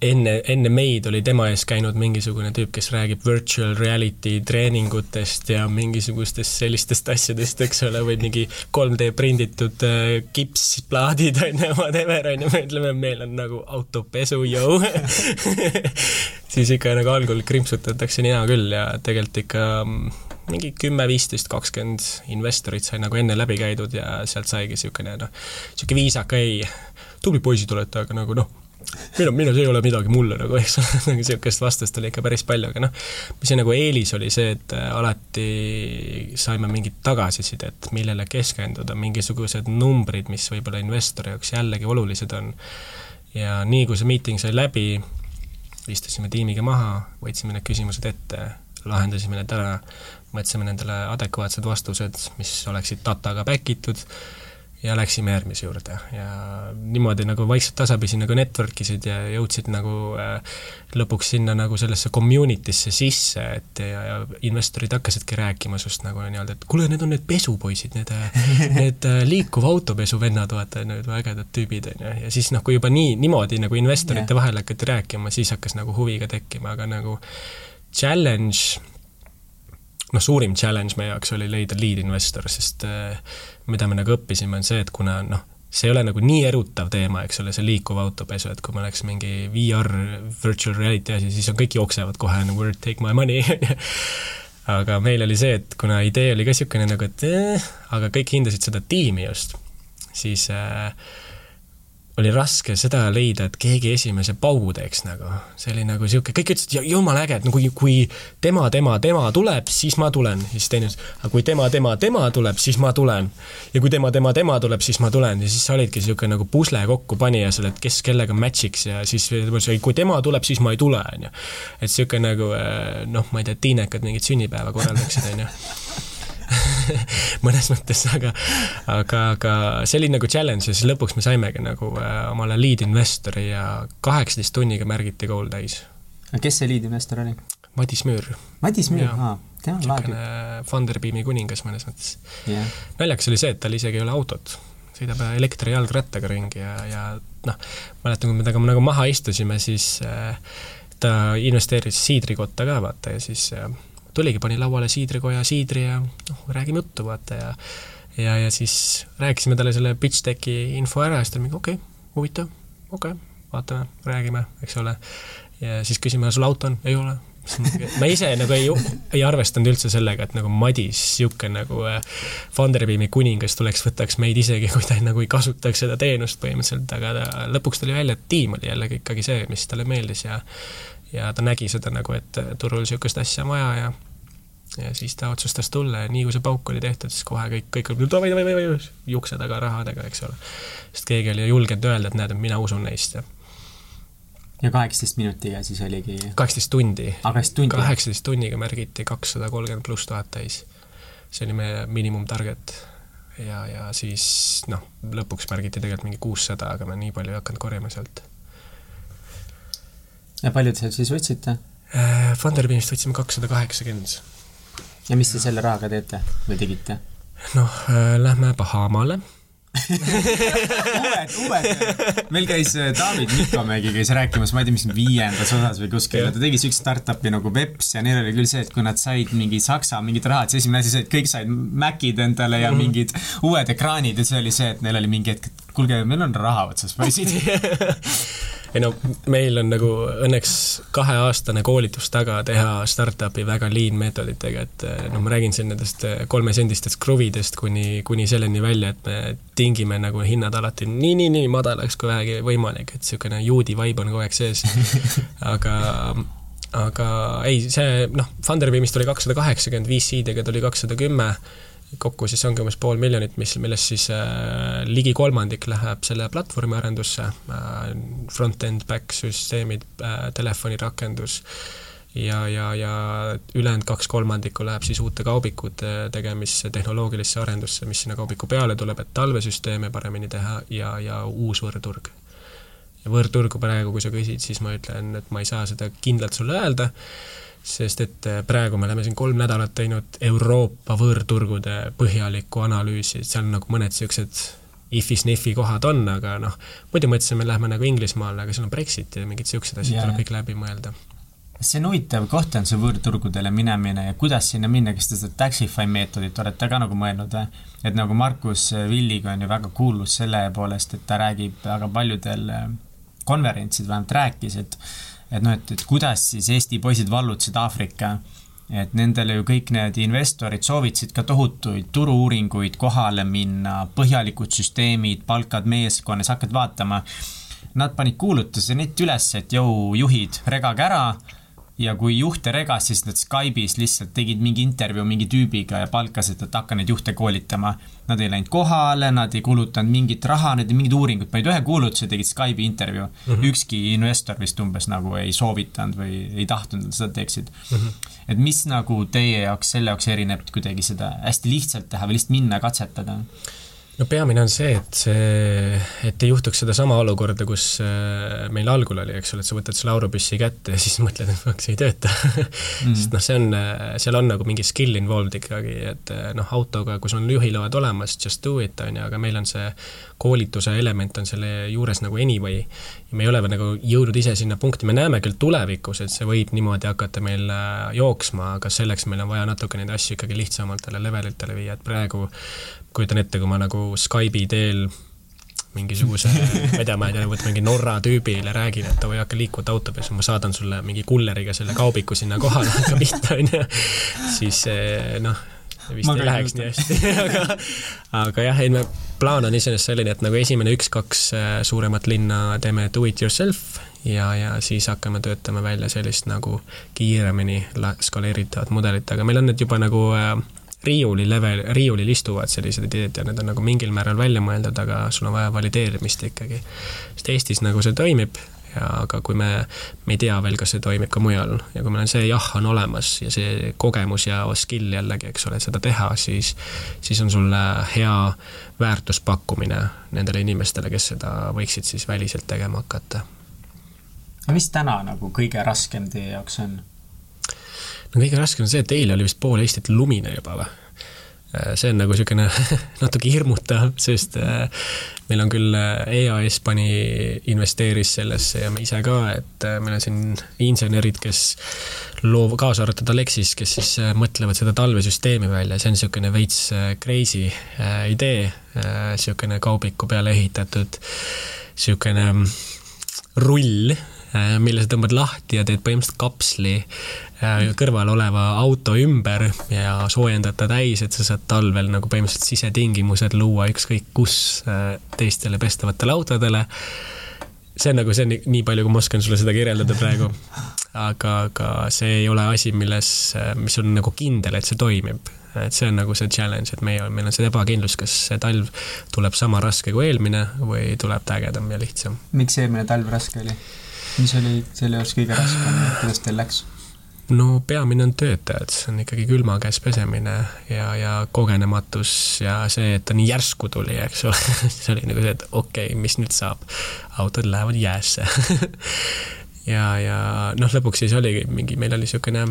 enne, enne meid oli tema ees käinud mingisugune tüüp, kes räägib virtual reality treeningutest ja mingisugustest sellistest asjadest, eks ole, või mingi 3D prinditud äh, kipsplaadid on ju, whatever on ju, me ütleme, meil on nagu autopesu, jõu. Siis ikka nagu algul krimpsutatakse nina küll ja tegelikult ikka mm, mingi kümme, viisteist, kakskümmend investorit sai nagu enne läbi käidud ja sealt saigi niisugune noh, niisugune viisaka ei, tublid poisid olete, aga nagu noh, minu, minu, see ei ole midagi mulle nagu, eks ole, nagu niisugust vastust oli ikka päris palju, aga noh, mis see nagu eelis oli see, et äh, alati saime mingit tagasisidet, millele keskenduda, mingisugused numbrid, mis võib-olla investori jaoks jällegi olulised on. ja nii, kui see miiting sai läbi, istusime tiimiga maha, võtsime need küsimused ette, lahendasime need ära, mõtlesime nendele adekvaatsed vastused, mis oleksid dataga back itud ja läksime järgmise juurde ja niimoodi nagu vaikselt tasapisi nagu network isid ja jõudsid nagu äh, lõpuks sinna nagu sellesse community'sse sisse, et ja, ja investorid hakkasidki rääkima sinust nagu nii-öelda, et kuule, need on need pesupoisid, need, äh, need äh, liikuva autopesu vennad, vaata, need ägedad tüübid, on ju, ja siis noh, kui juba nii, niimoodi nagu investorite yeah. vahel hakati rääkima, siis hakkas nagu huvi ka tekkima, aga nagu challenge noh, suurim challenge meie jaoks oli leida lead investor, sest äh, mida me nagu õppisime, on see, et kuna noh, see ei ole nagu nii erutav teema, eks ole, see liikuv autopesu, et kui meil oleks mingi VR, virtual reality asi, siis on kõik jooksevad kohe nagu word take my money aga meil oli see, et kuna idee oli ka niisugune nagu, et eh, aga kõik hindasid seda tiimi just, siis äh, oli raske seda leida, et keegi esimese paugu teeks nagu. see oli nagu sihuke, kõik ütlesid, jumala äge, et no kui, kui tema, tema, tema tuleb, siis ma tulen. siis teine ütles, aga kui tema, tema, tema tuleb, siis ma tulen. ja kui tema, tema, tema tuleb, siis ma tulen ja siis sa olidki sihuke nagu pusle kokkupanija seal, et kes kellega match'iks ja siis kui tema tuleb, siis ma ei tule, onju. et sihuke nagu eh, noh, ma ei tea, tiinekad mingit sünnipäeva korraldaksid, onju mõnes mõttes, aga, aga, aga see oli nagu challenge ja siis lõpuks me saimegi nagu äh, omale lead investori ja kaheksateist tunniga märgiti kool täis. kes see lead investor oli? Madis Müür. Madis Müür, aa, tema on laadib. Funderbeami kuningas mõnes mõttes yeah.. naljakas oli see, et tal isegi ei ole autot, sõidab elektrijalgrattaga ringi ja, ja noh, mäletan, kui me temaga nagu maha istusime, siis äh, ta investeeris siidrikotta ka, vaata, ja siis äh, tuligi, pani lauale siidrikoja siidri ja noh, räägime juttu, vaata, ja ja, ja siis rääkisime talle selle pitch deck'i info ära ja siis ta oli mingi okei okay,, huvitav, okei okay,, vaatame, räägime, eks ole. ja siis küsime, sul auto on? ei ole. ma ise nagu ei, ei arvestanud üldse sellega, et nagu Madis, niisugune nagu äh, Funderbeami kuningas tuleks, võtaks meid isegi, kui ta nagu ei kasutaks seda teenust põhimõtteliselt, aga ta, lõpuks tuli välja, et tiim oli jällegi ikkagi see, mis talle meeldis ja ja ta nägi seda nagu, et turul niisugust asja on vaja ja ja siis ta otsustas tulla ja nii kui see pauk oli tehtud, siis kohe kõik, kõik olid davai, davai, davai, jukse taga rahadega, eks ole. sest keegi oli julgenud öelda, et näed, et mina usun neist ja ja kaheksateist minutiga siis oligi? kaheksateist tundi. kaheksateist tundi? kaheksateist tunniga märgiti kakssada kolmkümmend pluss tuhat täis. see oli meie miinimum target. ja, ja siis noh, lõpuks märgiti tegelikult mingi kuussada, aga me nii palju ei hakanud korjama sealt ja palju te sealt siis võtsite? Äh, Funderbeamist võtsime kakssada kaheksakümmend. ja mis te selle rahaga teete või tegite? noh, äh, lähme Bahamaale uued, uued. meil käis äh, David Nikomägi käis rääkimas, ma ei tea, mis viiendas osas või kuskil, ta tegi siukest startup'i nagu Veps ja neil oli küll see, et kui nad said mingi Saksa mingid rahad, siis esimene asi see, et kõik said Macid endale ja -hmm. mingid uued ekraanid ja see oli see, et neil oli mingi hetk, et kuulge, meil on raha otsas, poisid ei no meil on nagu õnneks kaheaastane koolitus taga teha startup'i väga lean meetoditega, et noh, ma räägin siin nendest kolmesendistest kruvidest kuni, kuni selleni välja, et me tingime nagu hinnad alati nii, nii, nii madalaks kui vähegi võimalik, et niisugune juudi vibe on kogu aeg sees. aga aga ei, see noh, Funderbeamist tuli kakssada kaheksakümmend, VC-dega tuli kakssada kümme kokku siis ongi umbes pool miljonit, mis, millest siis äh, ligi kolmandik läheb selle platvormi arendusse äh,, front-end, back-süsteemid äh,, telefonirakendus ja, ja, ja ülejäänud kaks kolmandikku läheb siis uute kaubikute tegemisse, tehnoloogilisse arendusse, mis sinna kaubiku peale tuleb, et talvesüsteeme paremini teha ja, ja uus võrturg. ja võrturgu praegu, kui sa küsid, siis ma ütlen, et ma ei saa seda kindlalt sulle öelda sest et äh, praegu me oleme siin kolm nädalat teinud Euroopa võõrturgude põhjalikku analüüsi, seal nagu mõned niisugused if'i-snif'i kohad on, aga noh, muidu mõtlesime, lähme nagu Inglismaale, aga seal on Brexit ja mingid niisugused asjad yeah. tuleb kõik läbi mõelda. see on huvitav koht, on see võõrturgudele minemine ja kuidas sinna minna, kas te seda Taxify meetodit olete ka nagu mõelnud või? et nagu Markus Villiga on ju väga kuulus selle poolest, et ta räägib väga paljudel äh, konverentsidel vähemalt rääkis, et et noh, et, et kuidas siis Eesti poisid vallutasid Aafrika, et nendele ju kõik need investorid soovitasid ka tohutuid turu-uuringuid, kohale minna, põhjalikud süsteemid, palkad meeskonnas, hakkad vaatama. Nad panid kuulutuse netti üles, et jõu, juhid, regage ära ja kui juhte regas, siis nad Skype'is lihtsalt tegid mingi intervjuu mingi tüübiga ja palkasid, et hakka neid juhte koolitama. Nad ei läinud kohale, nad ei kulutanud mingit raha, nad ei mingit uuringut, panid ühe kuulutuse, tegid Skype'i intervjuu mm. -hmm. ükski investor vist umbes nagu ei soovitanud või ei tahtnud, et seda teeksid mm. -hmm. et mis nagu teie jaoks selle jaoks erineb kuidagi seda hästi lihtsalt teha või lihtsalt minna katsetada? No peamine on see, et see, et ei juhtuks sedasama olukorda, kus äh, meil algul oli, eks ole, et sa võtad selle aurupüssi kätte ja siis mõtled, et fuck, see ei tööta. Mm.. sest noh, see on, seal on nagu mingi skill involved ikkagi, et äh, noh, autoga, kui sul on juhiload olemas, just do it, on ju, aga meil on see koolituse element on selle juures nagu anyway. ja me ei ole veel nagu jõudnud ise sinna punkti, me näeme küll tulevikus, et see võib niimoodi hakata meil äh, jooksma, aga selleks meil on vaja natuke neid asju ikkagi lihtsamatele levelitele viia, et praegu kujutan ette, kui ma nagu Skype'i teel mingisuguse, ma ei tea, ma ei tea, võtan mingi Norra tüübile, räägin, et oi, hakka liikuvate autodesse, ma saadan sulle mingi kulleriga selle kaubiku sinna kohale, hakka pihta, onju. siis noh, vist ei läheks nii hästi. Aga, aga jah, ei, me, plaan on iseenesest selline, et nagu esimene üks-kaks äh, suuremat linna teeme do it yourself ja, ja siis hakkame töötama välja sellist nagu kiiremini skaleeritavat mudelit, aga meil on nüüd juba nagu äh, riiuli level, riiulil istuvad sellised ideed ja need on nagu mingil määral välja mõeldud, aga sul on vaja valideerimist ikkagi. sest Eestis nagu see toimib ja aga kui me, me ei tea veel, kas see toimib ka mujal ja kui meil on see jah, on olemas ja see kogemus ja skill jällegi, eks ole, et seda teha, siis siis on sul hea väärtuspakkumine nendele inimestele, kes seda võiksid siis väliselt tegema hakata. ja mis täna nagu kõige raskem teie jaoks on? no kõige raskem on see, et eile oli vist pool Eestit lumine juba või? Äh, see on nagu niisugune natuke hirmutav, sest äh, meil on küll äh, EAS pani, investeeris sellesse ja me ise ka, et meil on siin insenerid, kes loov, kaasa arvatud Alexis, kes siis mõtlevad seda talvesüsteemi välja, see on niisugune veits crazy idee, niisugune kaubiku peale ehitatud niisugune mm, rull, mille sa tõmbad lahti ja teed põhimõtteliselt kapsli Äh, kõrval oleva auto ümber ja soojendad ta täis, et sa saad talvel nagu põhimõtteliselt sisetingimused luua ükskõik kus äh, teistele pestavatele autodele. see on nagu, see on nii palju, kui ma oskan sulle seda kirjeldada praegu. aga, aga see ei ole asi, milles, äh, mis on nagu kindel, et see toimib. et see on nagu see challenge, et meie, meil on see ebakindlus, kas see talv tuleb sama raske kui eelmine või tuleb ta ägedam ja lihtsam. miks eelmine talv raske oli? Mis oli selle jaoks kõige raskem, kuidas teil läks? no peamine on töötajad, see on ikkagi külma käes pesemine ja, ja kogenematus ja see, et ta nii järsku tuli, eks ole see oli nagu see, et okei okay,, mis nüüd saab, autod lähevad jäässe. Ja, ja noh, lõpuks siis oligi mingi, meil oli niisugune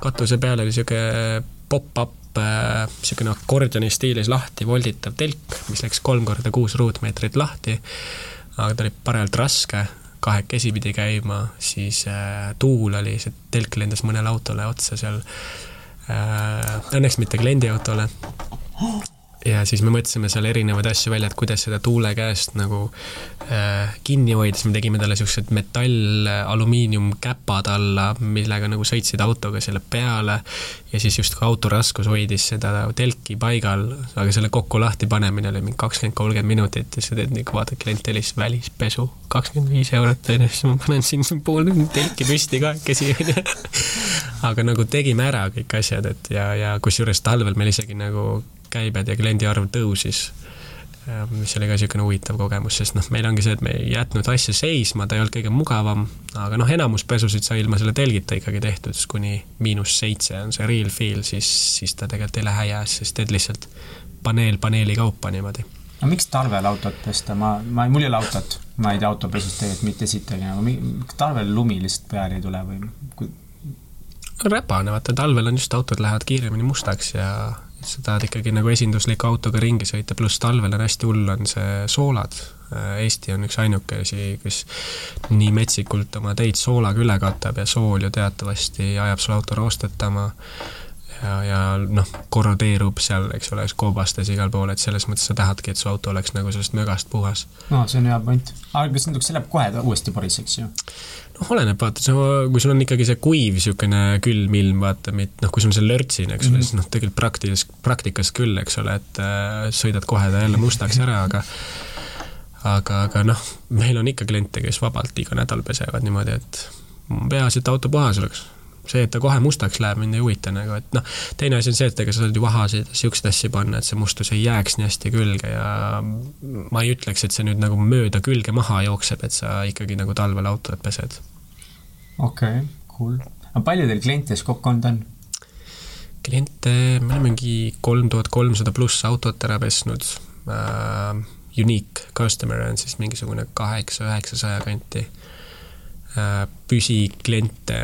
katuse peal oli niisugune pop-up niisugune äh, akordioni stiilis lahti volditav telk, mis läks kolm korda kuus ruutmeetrit lahti, aga ta oli parajalt raske kahekesi pidi käima, siis äh, tuul oli, see telk lendas mõnele autole otsa seal äh,, õnneks mitte kliendiautole ja siis me mõtlesime seal erinevaid asju välja, et kuidas seda tuule käest nagu äh, kinni hoida, siis me tegime talle siuksed metall, alumiiniumkäpad alla, millega nagu sõitsid autoga selle peale ja siis justkui auto raskus hoidis seda telki paigal, aga selle kokku lahti panemine oli mingi kakskümmend, kolmkümmend minutit ja sa teed nagu vaatad, klient helistas välispesu, kakskümmend viis eurot on ju, siis ma panen siin pool telki püsti kahekesi onju. aga nagu tegime ära kõik asjad, et ja, ja kusjuures talvel meil isegi nagu käibed ja kliendi arv tõusis, äh, mis oli ka niisugune huvitav kogemus, sest noh, meil ongi see, et me ei jätnud asja seisma, ta ei olnud kõige mugavam, aga noh, enamus pesusid sai ilma selle telgita ikkagi tehtud, siis kuni miinus seitse on see real feel, siis, siis ta tegelikult ei lähe jääs, siis teed lihtsalt paneel paneeli kaupa niimoodi. no miks talvel autot pesta, ma, ma, mul ei ole autot, ma ei tea autopesust tegelikult mitte sittagi nagu, talvel lumi lihtsalt peale ei tule või räpane, vaata talvel on just, autod lähevad kiiremini mustaks ja sa tahad ikkagi nagu esindusliku autoga ringi sõita, pluss talvel on hästi hull, on see soolad. Eesti on üks ainukesi, kes nii metsikult oma teid soolaga üle katab ja sool ju teatavasti ajab sul auto roostetama ja, ja noh, korrodeerub seal, eks ole, koobastes igal pool, et selles mõttes sa tahadki, et su auto oleks nagu sellest mögast puhas. no see on hea point. aga kas nüüd, see läheb kohe uuesti poriseks ju? noh, oleneb, vaata, sa, kui sul on ikkagi see kuiv niisugune külm ilm, vaata, noh, kui sul on see lörtsin, eks ole mm -hmm., siis noh, tegelikult praktikas, praktikas küll, eks ole, et äh, sõidad kohe ta jälle mustaks ära, aga aga, aga noh, meil on ikka kliente, kes vabalt iga nädal pesevad niimoodi, et peaasi, et auto puhas oleks see, et ta kohe mustaks läheb, mind ei huvita nagu, et noh, teine asi on see, et ega sa saad ju vahasid, siukseid asju panna, et see mustus ei jääks nii hästi külge ja ma ei ütleks, et see nüüd nagu mööda külge maha jookseb, et sa ikkagi nagu talvel autot pesed. okei okay,, cool. aga palju teil kliente siis kokku olnud on? kliente, me oleme mingi kolm tuhat kolmsada pluss autot ära pesnud uh,. Unique customer on siis mingisugune kaheksa-üheksasaja kanti uh,. püsikliente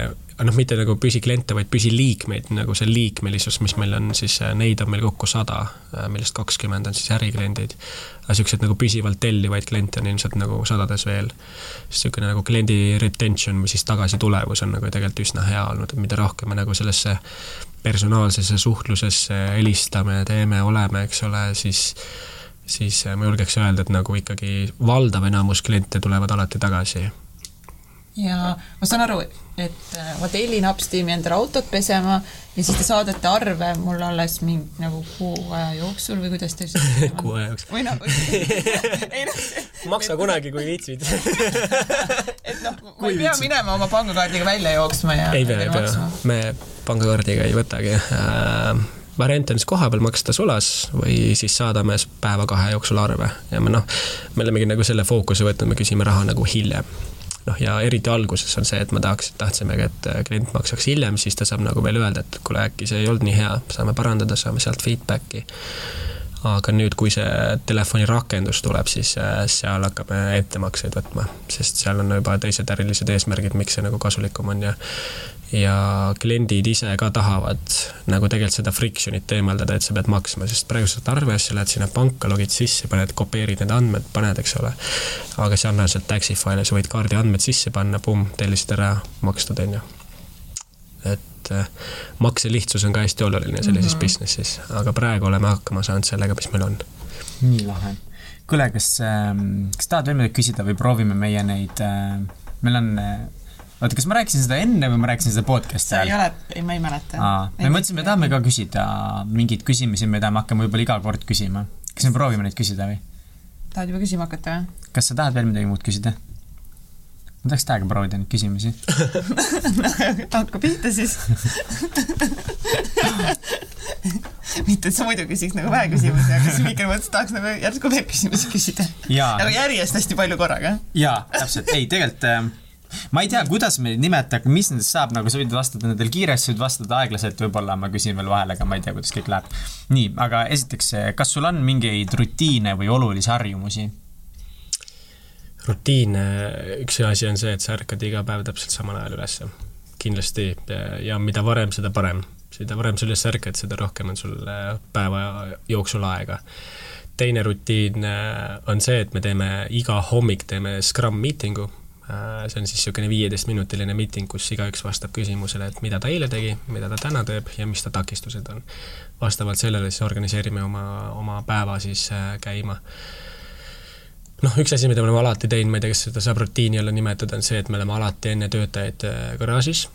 noh, mitte nagu püsikliente, vaid püsiliikmeid, nagu see liikmelisus, mis meil on, siis äh, neid on meil kokku sada, äh, millest kakskümmend on siis ärikliendid. aga niisuguseid nagu püsivalt tellivaid kliente on ilmselt nagu sadades veel. niisugune nagu kliendi retention või siis tagasitulevus on nagu tegelikult üsna hea olnud, et mida rohkem me nagu sellesse personaalsesse suhtlusesse helistame, teeme, oleme, eks ole, siis siis äh, ma julgeks öelda, et nagu ikkagi valdav enamus kliente tulevad alati tagasi ja ma saan aru, et äh, ma tellin Upsteami endale autot pesema ja siis te saadate arve mulle alles mingi nagu kuu aja jooksul või kuidas te ütlesite kuu aja jooksul. või noh, ei noh. maksa kunagi, kui viitsid. Et noh, ma ei pea minema oma pangakaardiga välja jooksma ja ei pea, ei pea, me pangakaardiga ei võtagi. Äh, variant on siis kohapeal maksta sulas või siis saadame päeva-kahe jooksul arve. Ja me noh, me olemegi nagu selle fookuse võtnud, me küsime raha nagu hiljem noh, ja eriti alguses on see, et ma tahaks, tahtsimegi, et äh, klient maksaks hiljem, siis ta saab nagu veel öelda, et kuule, äkki see ei olnud nii hea, saame parandada, saame sealt feedback'i. aga nüüd, kui see telefoni rakendus tuleb, siis äh, seal hakkame ettemakseid võtma, sest seal on juba teised ärilised eesmärgid, miks see nagu kasulikum on ja ja kliendid ise ka tahavad nagu tegelikult seda friction'it eemaldada, et sa pead maksma, sest praegu sa saad arvesse, lähed sinna panka, logid sisse, paned, kopeerid need andmed, paned, eks ole. aga sarnaselt Taxify'le sa võid kaardi andmed sisse panna, pumm, tellisid ära, makstud, on ju. et äh, makse lihtsus on ka hästi oluline sellises mm -hmm. business'is, aga praegu oleme hakkama saanud sellega, mis meil on. nii lahe. kuule, kas äh,, kas tahad veel midagi küsida või proovime meie neid äh,, meil on äh, oota, kas ma rääkisin seda enne või ma rääkisin seda podcast'i ajal? ei ole, ei, ma ei mäleta. me mõtlesime, me tahame ka küsida mingeid küsimusi, mida me hakkame võib-olla iga kord küsima. kas me proovime neid küsida või? tahad juba küsima hakata või? kas sa tahad veel midagi muud küsida? ma tahaks täiega proovida neid küsimusi hakka pihta siis mitte, et sa muidu küsiks nagu vähe küsimusi, aga siis Mihkel mõtles, et tahaks nagu järsku veel küsimusi küsida. nagu järjest hästi palju korraga. jaa, täpselt, ei tegelikult äh, ma ei tea, kuidas me neid nimetame, mis nendest saab, nagu sa võid vastata nendele kiiresti, võid vastata aeglaselt, võib-olla ma küsin veel vahele, aga ma ei tea, kuidas kõik läheb. nii, aga esiteks, kas sul on mingeid rutiine või olulisi harjumusi? rutiine, üks asi on see, et sa ärkad iga päev täpselt samal ajal ülesse. kindlasti ja mida varem, seda parem. seda varem sa üles ärkad, seda rohkem on sul päeva jooksul aega teine rutiin on see, et me teeme iga hommik teeme Scrum meeting'u Äh, see on siis niisugune viieteistminutiline miiting, kus igaüks vastab küsimusele, et mida ta eile tegi, mida ta täna teeb ja mis ta takistused on. vastavalt sellele siis organiseerime oma, oma päeva siis äh, käima. noh, üks asi, mida me oleme alati teinud, ma ei tea, kas seda saab rutiini jälle nimetada, on see, et me oleme alati enne töötajaid äh, garaažis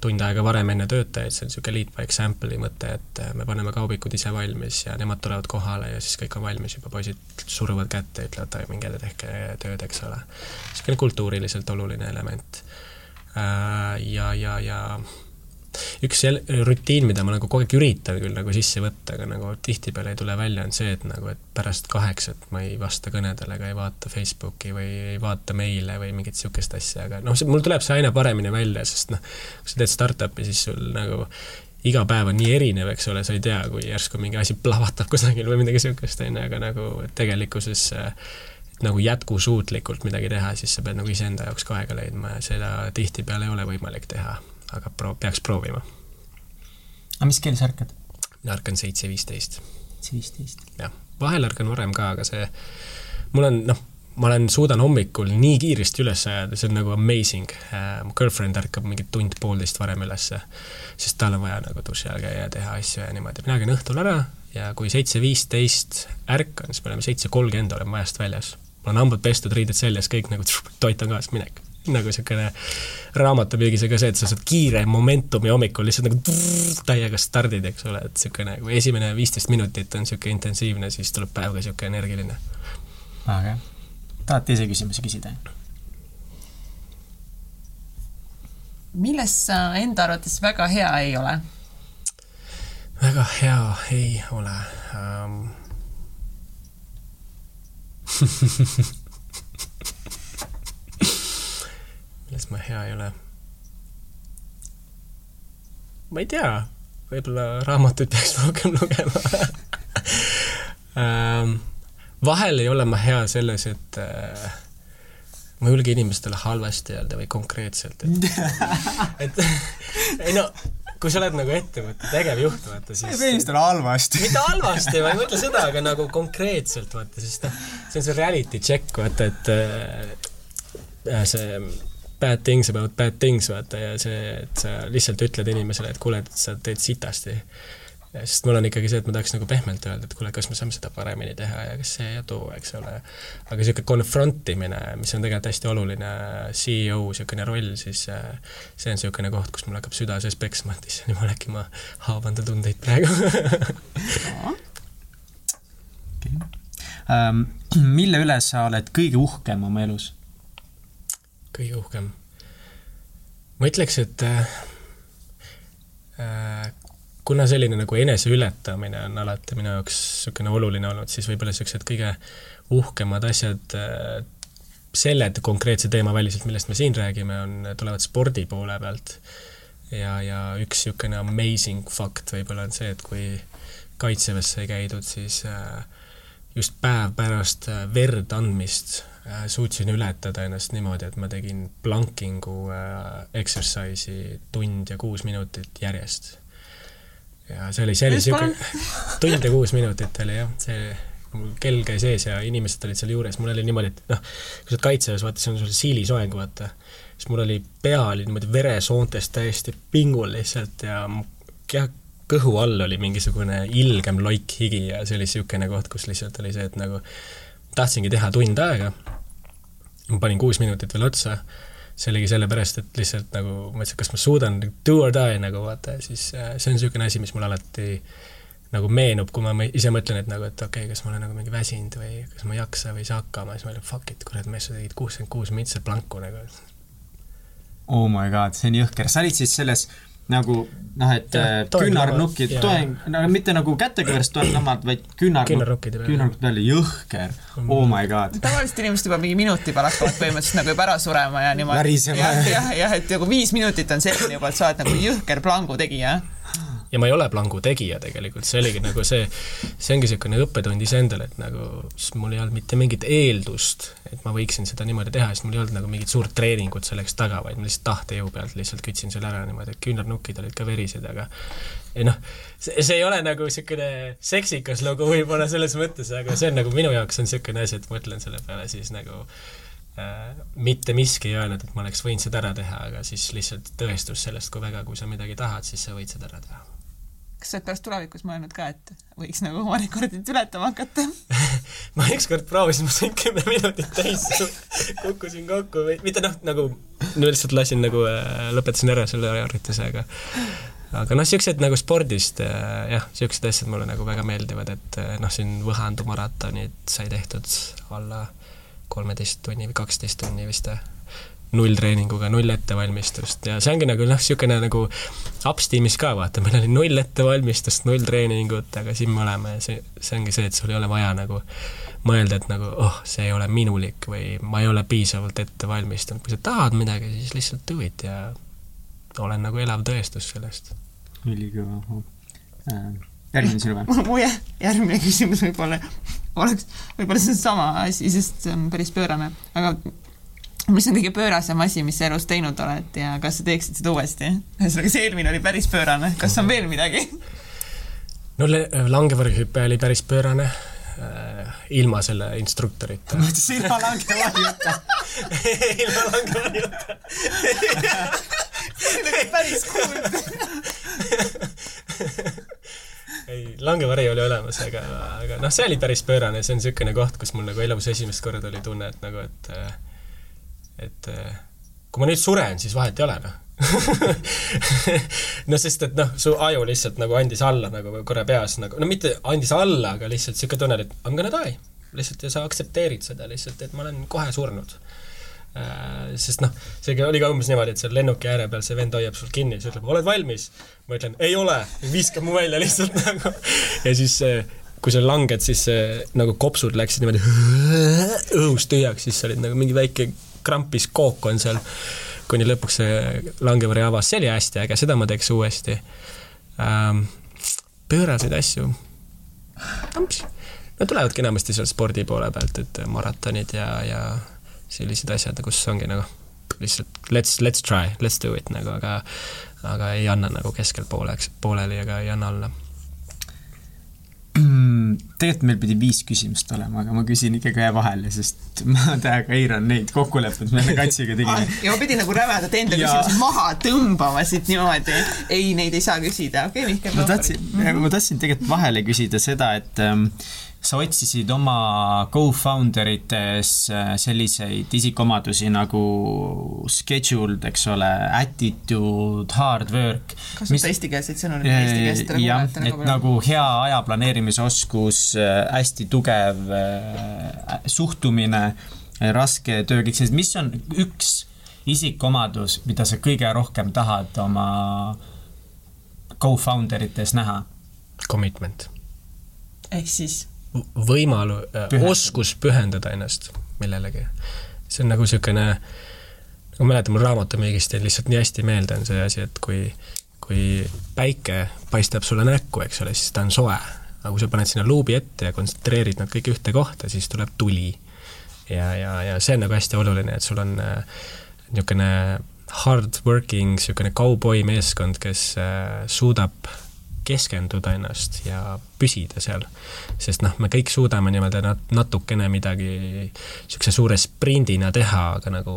tund aega varem enne töötajaid, see on niisugune lead by example'i mõte, et me paneme kaubikud ise valmis ja nemad tulevad kohale ja siis kõik on valmis juba, poisid suruvad kätte ütlevad, minge tehke tööd, eks ole. niisugune kultuuriliselt oluline element. Äh, ja, ja, ja üks rutiin, mida ma nagu kogu aeg üritan küll nagu sisse võtta, aga nagu tihtipeale ei tule välja, on see, et nagu, et pärast kaheksat ma ei vasta kõnedele ega ei vaata Facebooki või ei vaata meile või mingit niisugust asja, aga noh, mul tuleb see aina paremini välja, sest noh, kui sa teed startup'i, siis sul nagu iga päev on nii erinev, eks ole, sa ei tea, kui järsku mingi asi plahvatab kusagil või midagi niisugust, on ju, aga nagu tegelikkuses nagu jätkusuutlikult midagi teha, siis sa pead nagu iseenda jaoks ka aega leidma ja seda tihtipeale ei ole võimalik teha aga pro-, peaks proovima. aga mis kell sa ärkad? mina ärkan seitse viisteist. seitse viisteist? jah, vahel ärkan varem ka, aga see, mul on noh, ma olen, suudan hommikul nii kiiresti üles ajada, see on nagu amazing uh,. mu girlfriend ärkab mingi tund-poolteist varem ülesse, sest tal on vaja nagu duši all käia ja teha asju ja niimoodi. mina käin õhtul ära ja kui seitse viisteist ärkan, siis me oleme seitse kolmkümmend oleme majast väljas. mul on hambud pestud, riided seljas, kõik nagu toit on kaasas, minek nagu niisugune raamatupüügis on ka see, et sa saad kiire momentumi hommikul lihtsalt nagu trrr, täiega stardid, eks ole, et niisugune, kui esimene viisteist minutit on niisugune intensiivne, siis tuleb päev ka niisugune energiline. väga hea. tahad teise küsimuse küsida? milles sa enda arvates väga hea ei ole? väga hea ei ole um... milles ma hea ei ole? ma ei tea, võib-olla raamatuid peaks rohkem lugema ähm, vahel ei ole ma hea selles, et äh, ma ei julge inimestele halvasti öelda või konkreetselt, et et ei no, kui sa oled nagu ettevõtte tegevjuht, vaata siis inimestele halvasti. mitte halvasti, ma ei mõtle seda, aga nagu konkreetselt, vaata, sest noh, see on see reality check, vaata, et äh, see bad things about bad things, vaata, ja see, et sa lihtsalt ütled inimesele, et kuule, et sa teed sitasti sest mul on ikkagi see, et ma tahaks nagu pehmelt öelda, et kuule, kas me saame seda paremini teha ja kas see ja too, eks ole. aga niisugune confront imine, mis on tegelikult hästi oluline CEO niisugune roll, siis äh, see on niisugune koht, kus mul hakkab süda sees peksma, et issand jumal, äkki ma haavan ta tundeid praegu okay. ähm, mille üle sa oled kõige uhkem oma elus? Kõige uhkem? ma ütleks, et äh, äh kuna selline nagu eneseületamine on alati minu jaoks niisugune oluline olnud, siis võib-olla niisugused kõige uhkemad asjad äh, selle konkreetse teema väliselt, millest me siin räägime, on, tulevad spordi poole pealt. ja, ja üks niisugune amazing fakt võib-olla on see, et kui kaitseväes sai käidud, siis äh, just päev pärast äh, verd andmist suutsin ületada ennast niimoodi, et ma tegin plankingu exercise'i tund ja kuus minutit järjest. Ja see oli, see oli siuke, tund ja kuus minutit oli jah, see mul kell käis ees ja inimesed olid seal juures, mul oli niimoodi, et noh, kui sa oled kaitseväes, vaata, see on sul siilisoeng, vaata, siis mul oli pea oli niimoodi veresoontest täiesti pingul lihtsalt ja jah, kõhu all oli mingisugune ilgem loik higi ja see oli niisugune koht, kus lihtsalt oli see, et nagu tahtsingi teha tund aega, ma panin kuus minutit veel otsa see oligi sellepärast, et lihtsalt nagu mõtlesin, kas ma suudan do or die nagu vaata ja siis äh, see on niisugune asi, mis mul alati nagu meenub, kui ma ise mõtlen, et nagu, et okei okay,, kas ma olen nagu mingi väsinud või kas ma ei jaksa või ei saa hakkama, siis ma olen fuck it, kurat, mees, sa tegid kuuskümmend kuus mintse planku nagu. Oh my god, see on jõhker, sa olid siis selles nagu noh, et äh, küünarnukid, toeng, no mitte nagu kätekõverst toenglamad, vaid küünar, küünarnukkide peale, küünarnukkide peale, jõhker mm., oh my god. tavaliselt inimesed juba mingi minuti peal hakkavad põhimõtteliselt nagu juba ära surema ja niimoodi. jah, jah, et nagu viis minutit on selline juba, et sa oled nagu jõhker plangu tegija ja ma ei ole plangu tegija tegelikult, see oligi nagu see, see ongi niisugune õppetund iseendale, et nagu mul ei olnud mitte mingit eeldust, et ma võiksin seda niimoodi teha, sest mul ei olnud nagu mingit suurt treeningut selleks taga, vaid ma lihtsalt tahtejõu pealt lihtsalt kütsin selle ära niimoodi, et küünarnukid olid ka verised, aga ei noh, see, see ei ole nagu niisugune seksikas lugu võib-olla selles mõttes, aga see on nagu minu jaoks on niisugune asi, et mõtlen selle peale siis nagu äh, mitte miski ei öelnud, et ma oleks võinud seda ära teha, aga siis lihtsalt tõestus sellest, kui väga, kui sa midagi tahad, siis sa võid seda ära teha kas sa oled pärast tulevikus mõelnud ka, et võiks nagu oma rekordit ületama hakata? Ma ükskord proovisin, ma sain kümme minutit täis, kukkusin kokku või mitte noh, nagu no lihtsalt lasin nagu äh,, lõpetasin ära selle harjutuse, aga aga noh, niisugused nagu spordist äh, jah, niisugused asjad mulle nagu väga meeldivad, et äh, noh, siin Võhandu maratonid sai tehtud alla kolmeteist tunni või kaksteist tunni vist või nulltreeninguga, null ettevalmistust ja see ongi nagu noh, niisugune nagu ups tiimis ka vaata, meil oli null ettevalmistust, null treeningut, aga siin me oleme ja see, see ongi see, et sul ei ole vaja nagu mõelda, et nagu oh, see ei ole minulik või ma ei ole piisavalt ette valmistunud, kui sa tahad midagi, siis lihtsalt do it ja olen nagu elav tõestus sellest. ülikõva äh,. järgmine sinu või? mu järgmine küsimus võib-olla oleks, võib-olla see on sama asi, sest see on päris pöörane, aga mis on kõige pöörasem asi, mis sa elus teinud oled ja kas sa teeksid seda uuesti? ühesõnaga, see eelmine oli päris pöörane, kas on veel midagi? no langevarjuhüpe oli päris pöörane äh, ilma selle instruktorita. ma mõtlesin ilma langevarjuta ilma langevarjuta see oli päris cool ei, langevari oli olemas, aga, aga noh, see oli päris pöörane, see on niisugune koht, kus mul nagu elus esimest korda oli tunne, et nagu, et äh, et eh, kui ma nüüd suren, siis vahet ei ole, noh no sest, et noh, su aju lihtsalt nagu andis alla nagu korra peas nagu, no mitte andis alla, aga lihtsalt niisugune tunne, et I m gonna die. lihtsalt ja sa aktsepteerid seda lihtsalt, et ma olen kohe surnud äh,. Sest noh, see oli ka umbes niimoodi, et seal lennuki ääre peal see vend hoiab sul kinni, siis ütleb, oled valmis? ma ütlen, ei ole, viskab mu välja lihtsalt nagu ja siis äh, kui sa langed, siis nagu kopsud läksid niimoodi õhust tühjaks, siis sa olid nagu mingi väike krampis kook on seal, kuni lõpuks see langevari avas, see oli hästi äge, seda ma teeks uuesti ähm,. pööraseid asju. no tulevadki enamasti seal spordi poole pealt, et maratonid ja, ja sellised asjad, kus ongi nagu lihtsalt let's, let's try, let's do it nagu, aga aga ei anna nagu keskel pooleks, pooleli ega ei anna alla tegelikult meil pidi viis küsimust olema, aga ma küsin ikkagi ühe vahele, sest ma täiega eiran neid kokkuleppeid, mis me Katsiga tegime. ja ma pidin nagu rämedalt enda küsimusi maha tõmbama siit niimoodi. ei, neid ei saa küsida, okei okay,, Mihkel. ma tahtsin, ma tahtsin tegelikult vahele küsida seda, et ähm, sa otsisid oma co-founder ites äh, selliseid isikuomadusi nagu scheduled, eks ole, attitude, hard work. kasuta eestikeelseid sõnu nüüd eestikeelsetele kuulajatele. et nagu hea aja planeerimisoskus, äh, hästi tugev äh, suhtumine, raske töö, kõik sellised, mis on üks isikuomadus, mida sa kõige rohkem tahad oma co-founder ites näha? Commitment. ehk siis võimalu-, äh, oskus pühendada ennast millelegi. see on nagu niisugune, nagu ma mäletan, mul raamatumüügist jäi lihtsalt nii hästi meelde, on see asi, et kui, kui päike paistab sulle näkku, eks ole, siis ta on soe. aga kui sa paned sinna luubi ette ja kontsentreerid nad kõik ühte kohta, siis tuleb tuli. ja, ja, ja see on nagu hästi oluline, et sul on äh, niisugune hard working, niisugune kauboi meeskond, kes äh, suudab keskenduda ennast ja püsida seal. sest noh, me kõik suudame niimoodi nat-, natukene midagi niisuguse suure sprindina teha, aga nagu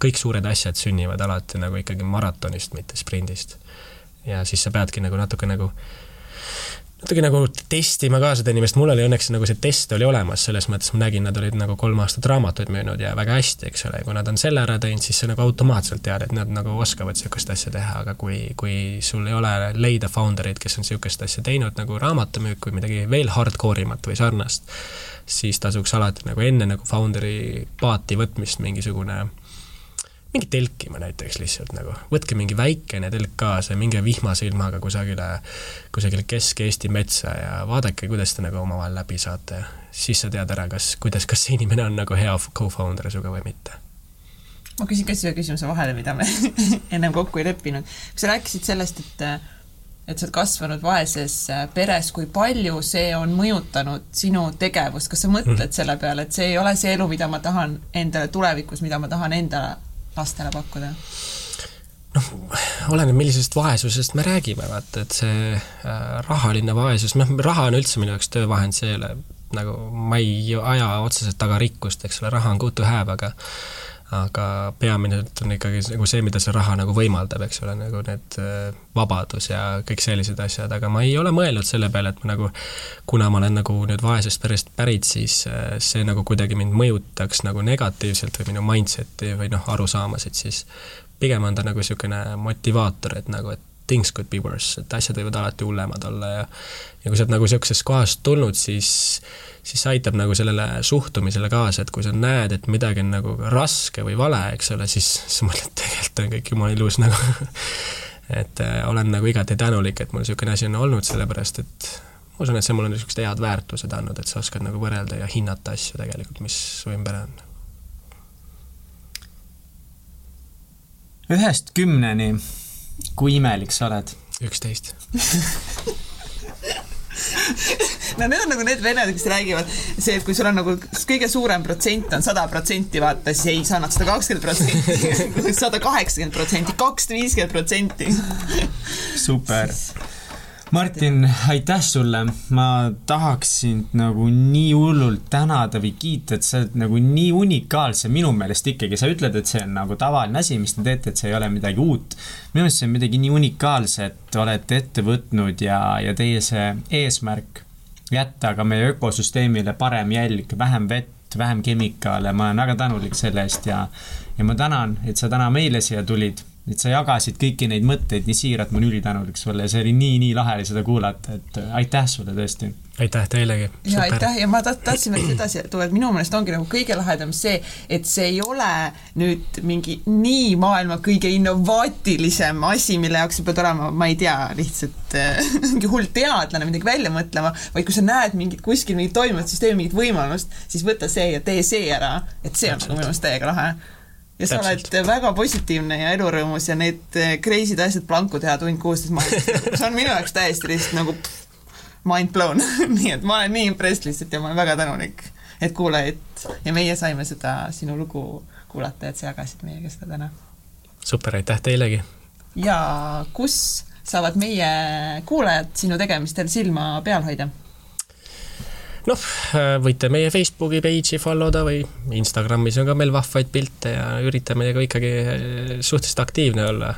kõik suured asjad sünnivad alati nagu ikkagi maratonist, mitte sprindist. ja siis sa peadki nagu natuke nagu natuke nagu testima ka seda inimest, mul oli õnneks nagu see test oli olemas, selles mõttes ma nägin, nad olid nagu kolm aastat raamatuid müünud ja väga hästi, eks ole, ja kui nad on selle ära teinud, siis sa nagu automaatselt tead, et nad nagu oskavad niisugust asja teha, aga kui, kui sul ei ole leida founder eid, kes on niisugust asja teinud nagu raamatumüük või midagi veel hardcore imat või sarnast, siis tasuks alati nagu enne nagu founder'i paati võtmist mingisugune mingi telkima näiteks lihtsalt nagu, võtke mingi väikene telk kaasa ja minge vihmase ilmaga kusagile, kusagile Kesk-Eesti metsa ja vaadake, kuidas te nagu omavahel läbi saate. siis sa tead ära, kas, kuidas, kas see inimene on nagu hea co-founder sinuga või mitte. ma küsin ka siia küsimuse vahele, mida me ennem kokku ei leppinud. sa rääkisid sellest, et et sa oled kasvanud vaeses peres, kui palju see on mõjutanud sinu tegevust, kas sa mõtled mm. selle peale, et see ei ole see elu, mida ma tahan endale tulevikus, mida ma tahan endale lastele pakkuda? noh, oleneb, millisest vaesusest me räägime, vaata, et see äh, rahaline vaesus, noh, raha on üldse minu jaoks töövahend, see ei ole nagu, ma ei aja otseselt taga rikkust, eks ole, raha on good to have, aga aga peamine on ikkagi nagu see, mida see raha nagu võimaldab, eks ole, nagu need äh, vabadus ja kõik sellised asjad, aga ma ei ole mõelnud selle peale, et ma nagu, kuna ma olen nagu nüüd vaesest perest pärit, siis äh, see nagu kuidagi mind mõjutaks nagu negatiivselt või minu mindset'i või noh, arusaamasid, siis pigem on ta nagu niisugune motivaator, et nagu, et things could be worse, et asjad võivad alati hullemad olla ja ja kui sa oled nagu niisugusest kohast tulnud, siis siis see aitab nagu sellele suhtumisele kaasa, et kui sa näed, et midagi on nagu raske või vale, eks ole, siis sa mõtled, tegelikult on kõik jumala ilus nagu et äh, olen nagu igati tänulik, et mul niisugune asi on olnud, sellepärast et ma usun, et see mulle niisugused head väärtused andnud, et sa oskad nagu võrrelda ja hinnata asju tegelikult, mis su ümber on. ühest kümneni, kui imelik sa oled? üksteist no need on nagu need vennad, kes räägivad, see, et kui sul on nagu kõige suurem protsent on sada protsenti, vaata, siis ei, sa annad sada kakskümmend protsenti, sada kaheksakümmend protsenti, kakssada viiskümmend protsenti. super. Martin, aitäh sulle, ma tahaks sind nagu nii hullult tänada või kiita, et sa oled nagu nii unikaalse minu meelest ikkagi, sa ütled, et see on nagu tavaline asi, mis te teete, et see ei ole midagi uut. minu meelest see on midagi nii unikaalset olete ette võtnud ja, ja teie see eesmärk jätta ka meie ökosüsteemile parem jälg, vähem vett, vähem kemikaale, ma olen väga tänulik selle eest ja ja ma tänan, et sa täna meile siia tulid et sa jagasid kõiki neid mõtteid nii siiralt, ma olen ülitänulik sulle ja see oli nii-nii lahe seda kuulata, et aitäh sulle tõesti. aitäh teilegi. ja aitäh ja ma tahtsin veel edasi tuua, et minu meelest ongi nagu kõige lahedam see, et see ei ole nüüd mingi nii maailma kõige innovaatilisem asi, mille jaoks sa pead olema, ma ei tea, lihtsalt äh, mingi hull teadlane midagi välja mõtlema, vaid kui sa näed mingit kuskil mingit toimivat süsteemi, mingit võimalust, siis võta see ja tee see ära, et see on nagu minu meelest täiega lahe ja sa oled väga positiivne ja elurõõmus ja need eh, crazy'd asjad planku teha tund kuusteist maailmas, see on minu jaoks täiesti lihtsalt nagu mind blown nii et ma olen nii impressed lihtsalt ja ma olen väga tänulik, et kuulajad ja meie saime seda sinu lugu kuulata, et sa jagasid meiega seda täna. super, aitäh teilegi! ja kus saavad meie kuulajad sinu tegemistel silma peal hoida? Noh, võite meie Facebooki page'i follow da või Instagramis on ka meil vahvaid pilte ja üritame ka ikkagi suhteliselt aktiivne olla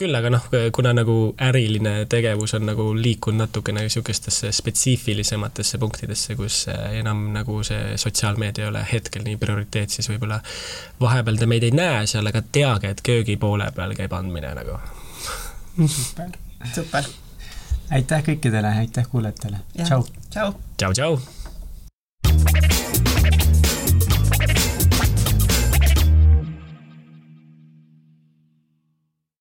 küll aga noh, kuna nagu äriline tegevus on nagu liikunud natukene niisugustesse spetsiifilisematesse punktidesse, kus enam nagu see sotsiaalmeedia ei ole hetkel nii prioriteet, siis võib-olla vahepeal te meid ei näe seal, aga teage, et köögi poole peal käib andmine nagu. super, super aitäh kõikidele, aitäh kuulajatele, tšau. tšau. tšau, tšau.